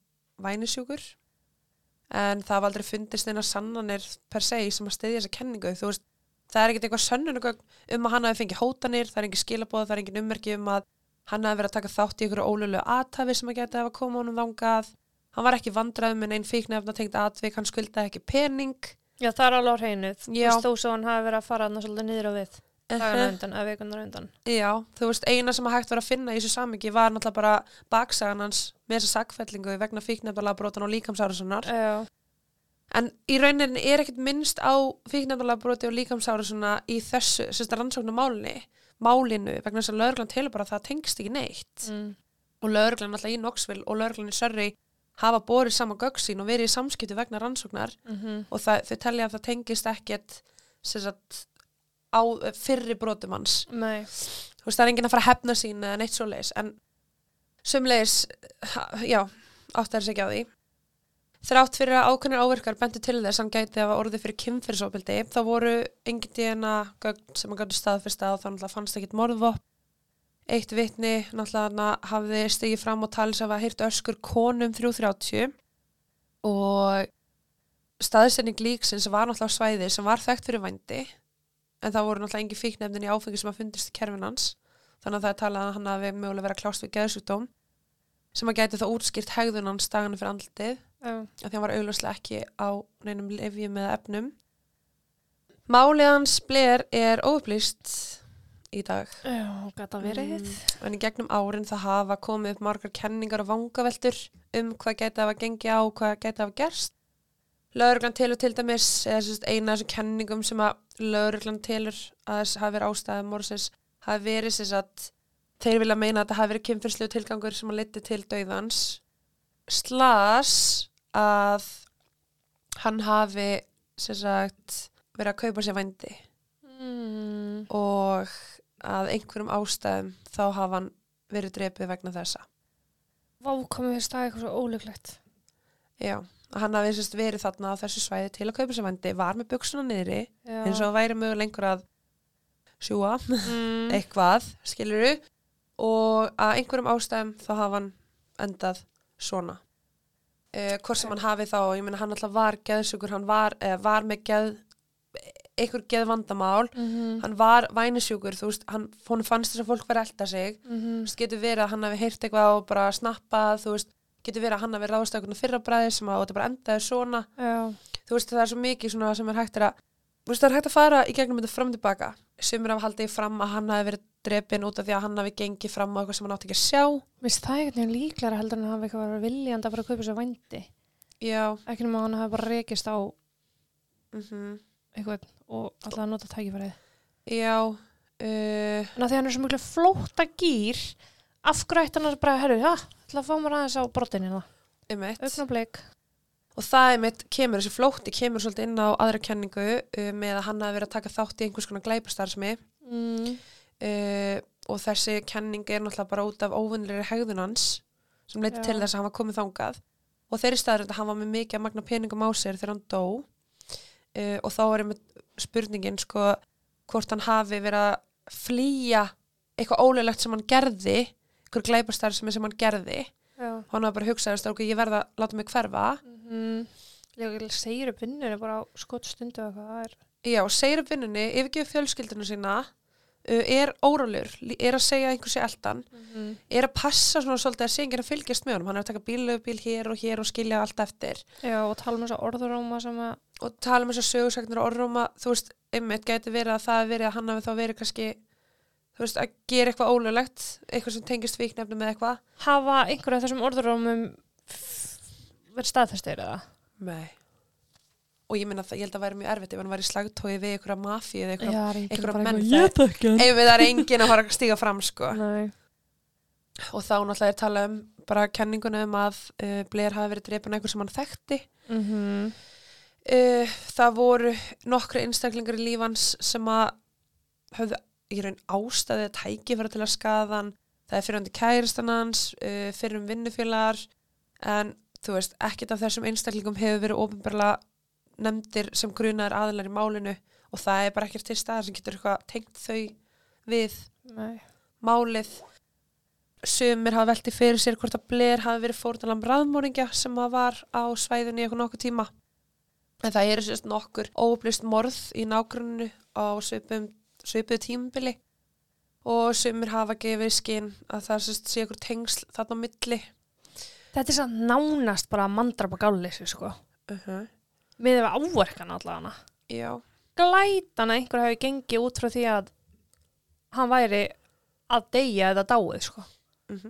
vænisjúkur. En það var aldrei fundist eina sannanir per se sem að stiðja þessa kenningu. Þú veist, það er ekkert eitthvað sönnunugögn um að hann hafi fengið hótanir, það er engin skilabóð, það er engin ummerki um að hann hafi verið að taka þátt í einhverju ólölu aðtafi sem að geta að koma honum þangað. Hann var ekki vandrað með einn fíknefna tengt atvik, hann skuldaði ekki pening. Já, það er alveg á hreinuð. Þú svo hann hafi verið að fara hann svolítið niður á við. Dagana undan, eða vikunar undan. Já, þú veist, eina sem að hægt var að finna í þessu samingi var náttúrulega bara baksagan hans með þessa sakfellingu vegna fíknefnalega brotan og líkamsárusunar. Já. En í rauninni er ekkert minnst á fíknefnalega broti og líkamsárusuna í þessu, sérst rannsóknu málinu, málinu vegna þess að lögreglan telur bara að það tengst ekki neitt. Mm. Og lögreglan alltaf í Knoxville og lögreglan í Surrey hafa borið sama göggsín og verið í samskipti vegna rannsóknar Mm og það, þau telja að það tengist ekkert sérst á fyrri brotum hans. Þú veist, það er enginn að fara að hefna sín eða neitt svo leis, en sumleis, já, áttar þess ekki á því. Þrátt fyrir að ákveðnir áverkar bentu til þess að hann gæti að orðið fyrir kynfyrirsópildi, þá voru engin díana gögn sem hann gæti staðfyrsta og þá náttúrulega fannst ekkit morðvopp. Eitt vitni náttúrulega hafði stigið fram og talið sem að hýrt öskur konum 330 og staðsending líksins var náttúrulega svæði sem var þekkt fyrir vændi en það voru náttúrulega engi fíknefnin í áfengi sem að fundist í kerfin hans. Þannig að það er talað að hann hafi mögulega verið að klást við geðsjúkdóm sem að gæti þá útskýrt hegðun hans dagana fyrir andlitið Já. af því hann var augljóslega ekki á neinum lifjum eða efnum. Málið hans Blair er óupplýst í dag Já, gæta verið. Mm, en í gegnum árin það hafa komið upp margar kenningar og vangaveltur um hvað gæti hafa gengið á og hvað gæti hafa gerst. Lögreglan telur til dæmis, eða eina af þessum kenningum sem að lögreglan telur að þess hafi verið ástæðið morsins hafi verið sérst að þeir vilja meina að þetta hafi verið kynfyrslegu tilgangur sem að liti til dauðans slas að hann hafi að verið að kaupa sér vændi Mm. og að einhverjum ástæðum þá hafa hann verið drepið vegna þessa. Vá, komið við stað eitthvað svo ólíklegt. Já, hann hafi sérst verið þarna á þessu svæði til að kaupa sér vændi, var með buksuna niðri, Já. eins og væri mögulega einhver að sjúa, Mm. [laughs] eitthvað, skiluru, og að einhverjum ástæðum þá hafa hann endað svona. Uh, hvort sem hann hafi þá, ég meina hann alltaf var geðsugur, hann var, uh, var með geð, einhver geðvandamál, Mhm. hann var vænisjúkur, þú veist, hann, fannst þess að fólk verið að elda sig, Mhm. þú veist, getur verið að hann hafi heyrt eitthvað og bara snappað, þú veist, getur verið að hann hafi ráðst eitthvað fyrra bræði sem að þetta bara endaði svona, Já. þú veist, það er svo mikið svona sem er hægt er að, þú veist, það er hægt að fara í gegnum þetta fram tilbaka, sem er af haldið fram að hann hafi verið drepin út af því að hann hafi gengið fram á eitthvað sem hann átti ekki að sjá, Vist það einhvern veginn líklega heldur en að hafa eitthvað verið viljandi að fara að kaupa sér vændi. já, Ekki nema að hann hafi bara rekist á mhm, eitthvað og alltaf nota tækifærið. já, uh, En að því hann er svo miklu flóta gýr, af hverju ætti hann að bara, herru, já, að fá mér aðeins á um eitt. Augnablik. Og það er mitt, kemur þessi flótti, kemur svolítið inn á aðra kenningu uh, með að hann hafi verið að taka þátt í einhvers konar glæpastarsmi Mm. uh, og þessi kenning er náttúrulega bara út af óvinnleiri hegðun hans sem leiti til þess að hann var komið þangað og þeirri staður að hann var með mikið að magna peningum á sér þegar hann dó uh, og þá er einmitt spurningin sko hvort hann hafi verið að flýja eitthvað ólulegt sem hann gerði einhver glæpastar sem, sem hann gerði. Og hann hafa bara hugsað að ég verða að láta mig hverfa. Mm. Ég segir upp vinnur bara á eitthvað, það er... Já, segir upp vinnunni, yfirgjöf fjölskyldinu sína, er órólur, er að segja einhversi eldan, Mm. er að passa svona svolítið að segja að fylgjast með honum, hann er að taka bílöfbíl hér og hér og skilja allt eftir Já, og tala um þess að orðuróma sem að... og tala um þessar sögursagnir og orðróma, þú veist, einmitt gæti verið að það verið að hann hafi þá verið kannski, þú veist, að gera eitthvað ólulegt, eitthvað sem tengist fíknefnum eða eitthvað. Hafa einhverju af þessum orðurómum verið staðfestir eða? Nei. Og ég minna það, ég held að væri mjög erfitt ef hann væri slagtói við einhverja mafíu eða einhverja, menn eitthvað, ef það er enginn að fara að stíga fram, sko. Og þá náttúrulega er talað um bara kenninguna um að uh, Blair hafi verið drepin einhver sem hann þekkti. Mm uh, það voru nokkru einstaklingar í lífans sem að höfðu í raun ástæði að tæki fyrir til að skaða hann. Það er fyrir hann til kæristan hans uh, fyrir um vinnufélagar. En þú veist, ekkert af þessum einstaklingum hefur verið ofinbarlega nefndir sem grunaður aðilar í málinu og það er bara ekkert til staðar sem getur eitthvað tengt þau við Nei. málið sumir hafa veltið fyrir sér hvort að Blair hafi verið fórnalam raðmóringja sem að var á svæðinu í eitthvað nokkuð tíma En það eru sérst nokkur óupplýst morð í nágrunnu á svipum, svipuðu tímabili og sumir hafa gefið skinn að það sérst sé ykkur tengsl þarna á milli. Þetta er samt nánast bara mandrapa gálleysi, sko. Uh -huh. Við hefum áverkan allavega. Já, Glætan að einhver hafi gengið út frá því að hann væri að deyja eða dáið, sko. uh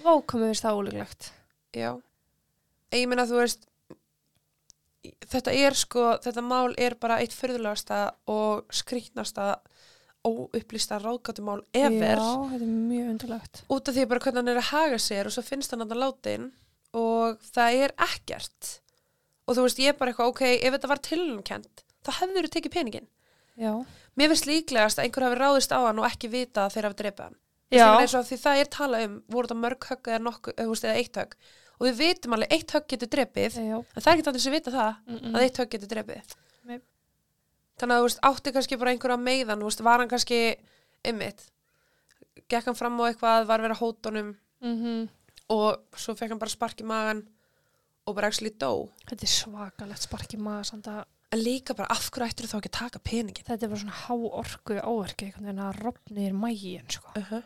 Vákomið veist það ólíklegt. já. Ég meina þú veist, þetta er sko, þetta mál er bara eitt fyrðulegasta og skrýtnasta óupplýsta ráðgátumál ever. Já, þetta er mjög undurlegt. út af því bara hvernig hann er að haga sér og svo finnst hann að látin og það er ekkert og þú veist ég er bara eitthvað ok, ef þetta var tilhengkent þá hefur þú tekið peningin Já. mér finnst líklegast að einhver hafi ráðist á hann og ekki vita að þeir hafi dreipið hann því það er talað um voru þetta mörg högg eða, nokkuð, eða, eitt högg og við vitum alveg eitt högg getur dreipið Já. en það er ekki þannig sem vita það Mm að eitt högg getur drepið Nei. þannig að þú veist, átti kannski bara einhverja meiðan, þú veist, var hann kannski ymmit, gekk hann fram á eitthvað, var verið að hótonum -hmm. og svo fekk hann bara spark í magan og bara actually dó Þetta er svakalegt spark í maður samt að en líka bara af hverju ættir þá ekki að taka peningin þetta er bara svona há orku áverki einhvern veginn að rofnir mægin sko. uh -huh.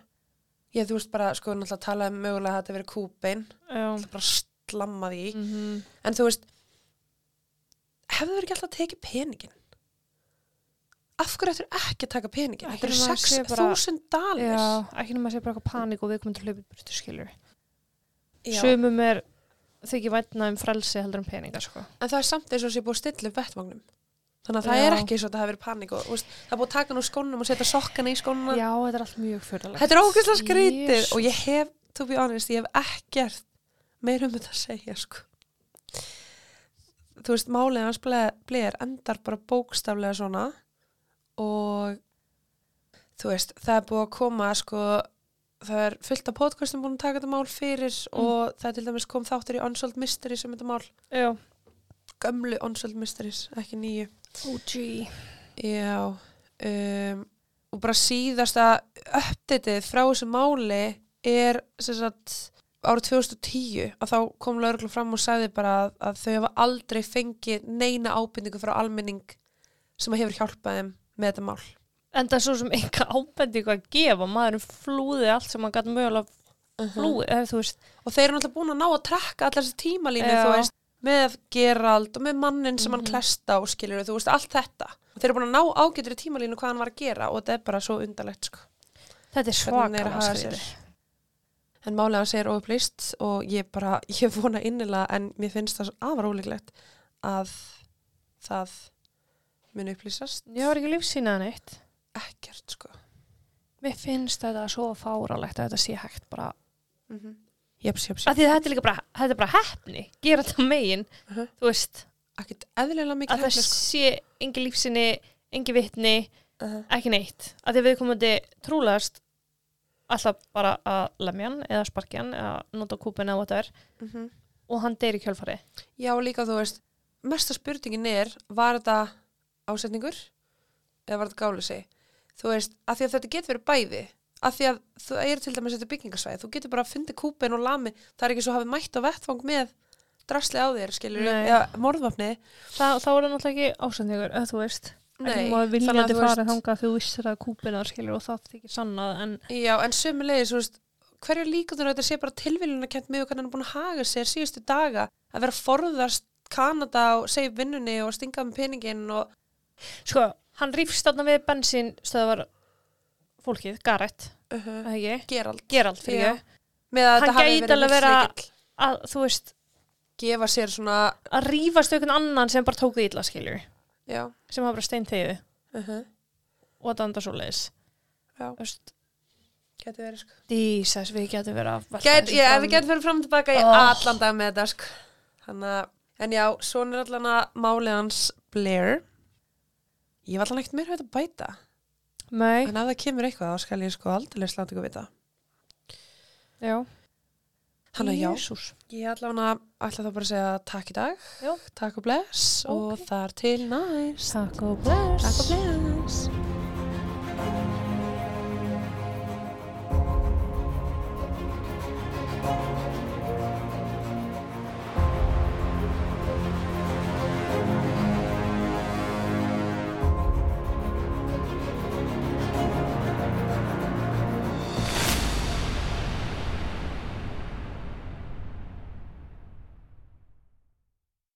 ég þú veist bara, sko, náttúrulega tala um mögulega að þetta verið kúbein Já. bara slamma því Mm -hmm. en þú veist hefðu verið ekki alltaf tekið peningin af hverju ættir ekki að taka peningin þetta eru nema að sé bara- 6.000 dalir Já, ekki nema að sé bara eitthvað panik og við komum til burtu skilur. Já. Sumum er þykir vætna um frelsi heldur um peninga sko. en það er samt eins og sé búið að stilla upp vettvagnum þannig að það Já. er ekki eins og þetta hafi verið panik og veist, það er búið að taka nú skónum og setja sokkana í skónuna Já, þetta er allt mjög fyrirlegt. Þetta er ógeðslega skrítið og ég hef, to be honest, ég hef ekkert meir um þetta að segja, sko. Þú veist, málið hans bleir endar bara bókstaflega svona og þú veist, það er búið að koma, sko, það er fullt af podcastum búin að taka þetta mál fyrir og það er til dæmis kom þáttur í Unsolved Mysteries um þetta mál, Já. gömlu Unsolved Mysteries, ekki nýju. OG. Já, um, og bara síðasta uppdatið frá þessu máli er sem sagt árið 2010 að þá kom lauruglu fram og sagði bara að, að þau hafa aldrei fengið neina ábyrningu frá almenning sem hefur hjálpað þeim með þetta mál. En það er svo sem enga ábendingu að gefa, maðurinn flúði allt sem hann gæti mögulega flúði, þú veist. Og þeir eru náttúrulega búin að ná að trekka allar þessi tímalínu, með Gerald og með mannin sem Mhm. hann klesta og skilur, þú veist, allt þetta. Þeir eru búin að ná ágætri tímalínu hvað hann var að gera og þetta er bara svo undarlegt, sko. Þetta er er að sér. En málið hans er óupplýst og ég bara, [laughs] ég vona innilega en mér finnst það afar ólíklegt að það muni upplýsast. Ekkert, sko. Mér finnst þetta svo fáralegt að þetta sé hægt bara. Mm -hmm. Af því að þetta er líka bara, þetta er bara hefni, gera þetta megin, Mhm. þú veist, Ekkert eðlilega mikið að það hefni, sko. sé engi lífsýni, engi vitni, Uh -huh. ekki neitt. Af því að við komum trúlegast alltaf bara að lemja hann eða sparkja hann eða nota kúpin eða whatever Mhm. og hann deyri kjölfari. Já, líka þú veist, mesta spurningin er, var þetta ásetningur eða var þetta gáleysi? Þú veist, að því að þetta getur verið bæði, að því að það er til dæmis þetta byggingasvæði, þú getur bara að fyndi kúpin og lami, það er ekki svo að hafi mætt á vettfang með drasli á þér, skilur eða morðvapni. Þa, þá er það náttúrulega ekki ásendingur, þú veist. Ekki maður þannig að viljandi þú farið veist- þangað þegar þú vissir að kúpina skilur og það þykir sannað en Já, en sömulegis, þú veist, hverju líkundur að þetta sé bara tilviljun að kent mjög hvernig hann er búin að haga sér síðustu daga, að vera að forðast Kanada og segja vinnunni og stinga með peningin og, sko, hann rífst þarna við bensín stöðvar fólkið, Garrett, uh -huh. Gerald. Gerald að Hann gæti verið alveg vera- lífslykill. að þú veist, gefa sér svona að rífast einhvern annan sem bara tók því illa skilur, já, sem hafa bara stein þegiðu uh -huh. og þetta andar svo leiðis. Já. Þú veist, geti verið sko dísæs, við getum verið að Get, ég, fram. við getum fyrir fram og tilbaka í Oh. allan dag með þetta sko Þannig að, en já, svona er allan að málið hans Blair Ég var allan ekkert meira að þetta bæta. Nei, En ef það kemur eitthvað, þá skal ég sko aldrei slátt ykkur vita. Já. Þannig að já, ég að ætla þá bara að segja takk í dag. Já. Takk og bless. Ok. og þar til næst. Takk og bless. Takk og bless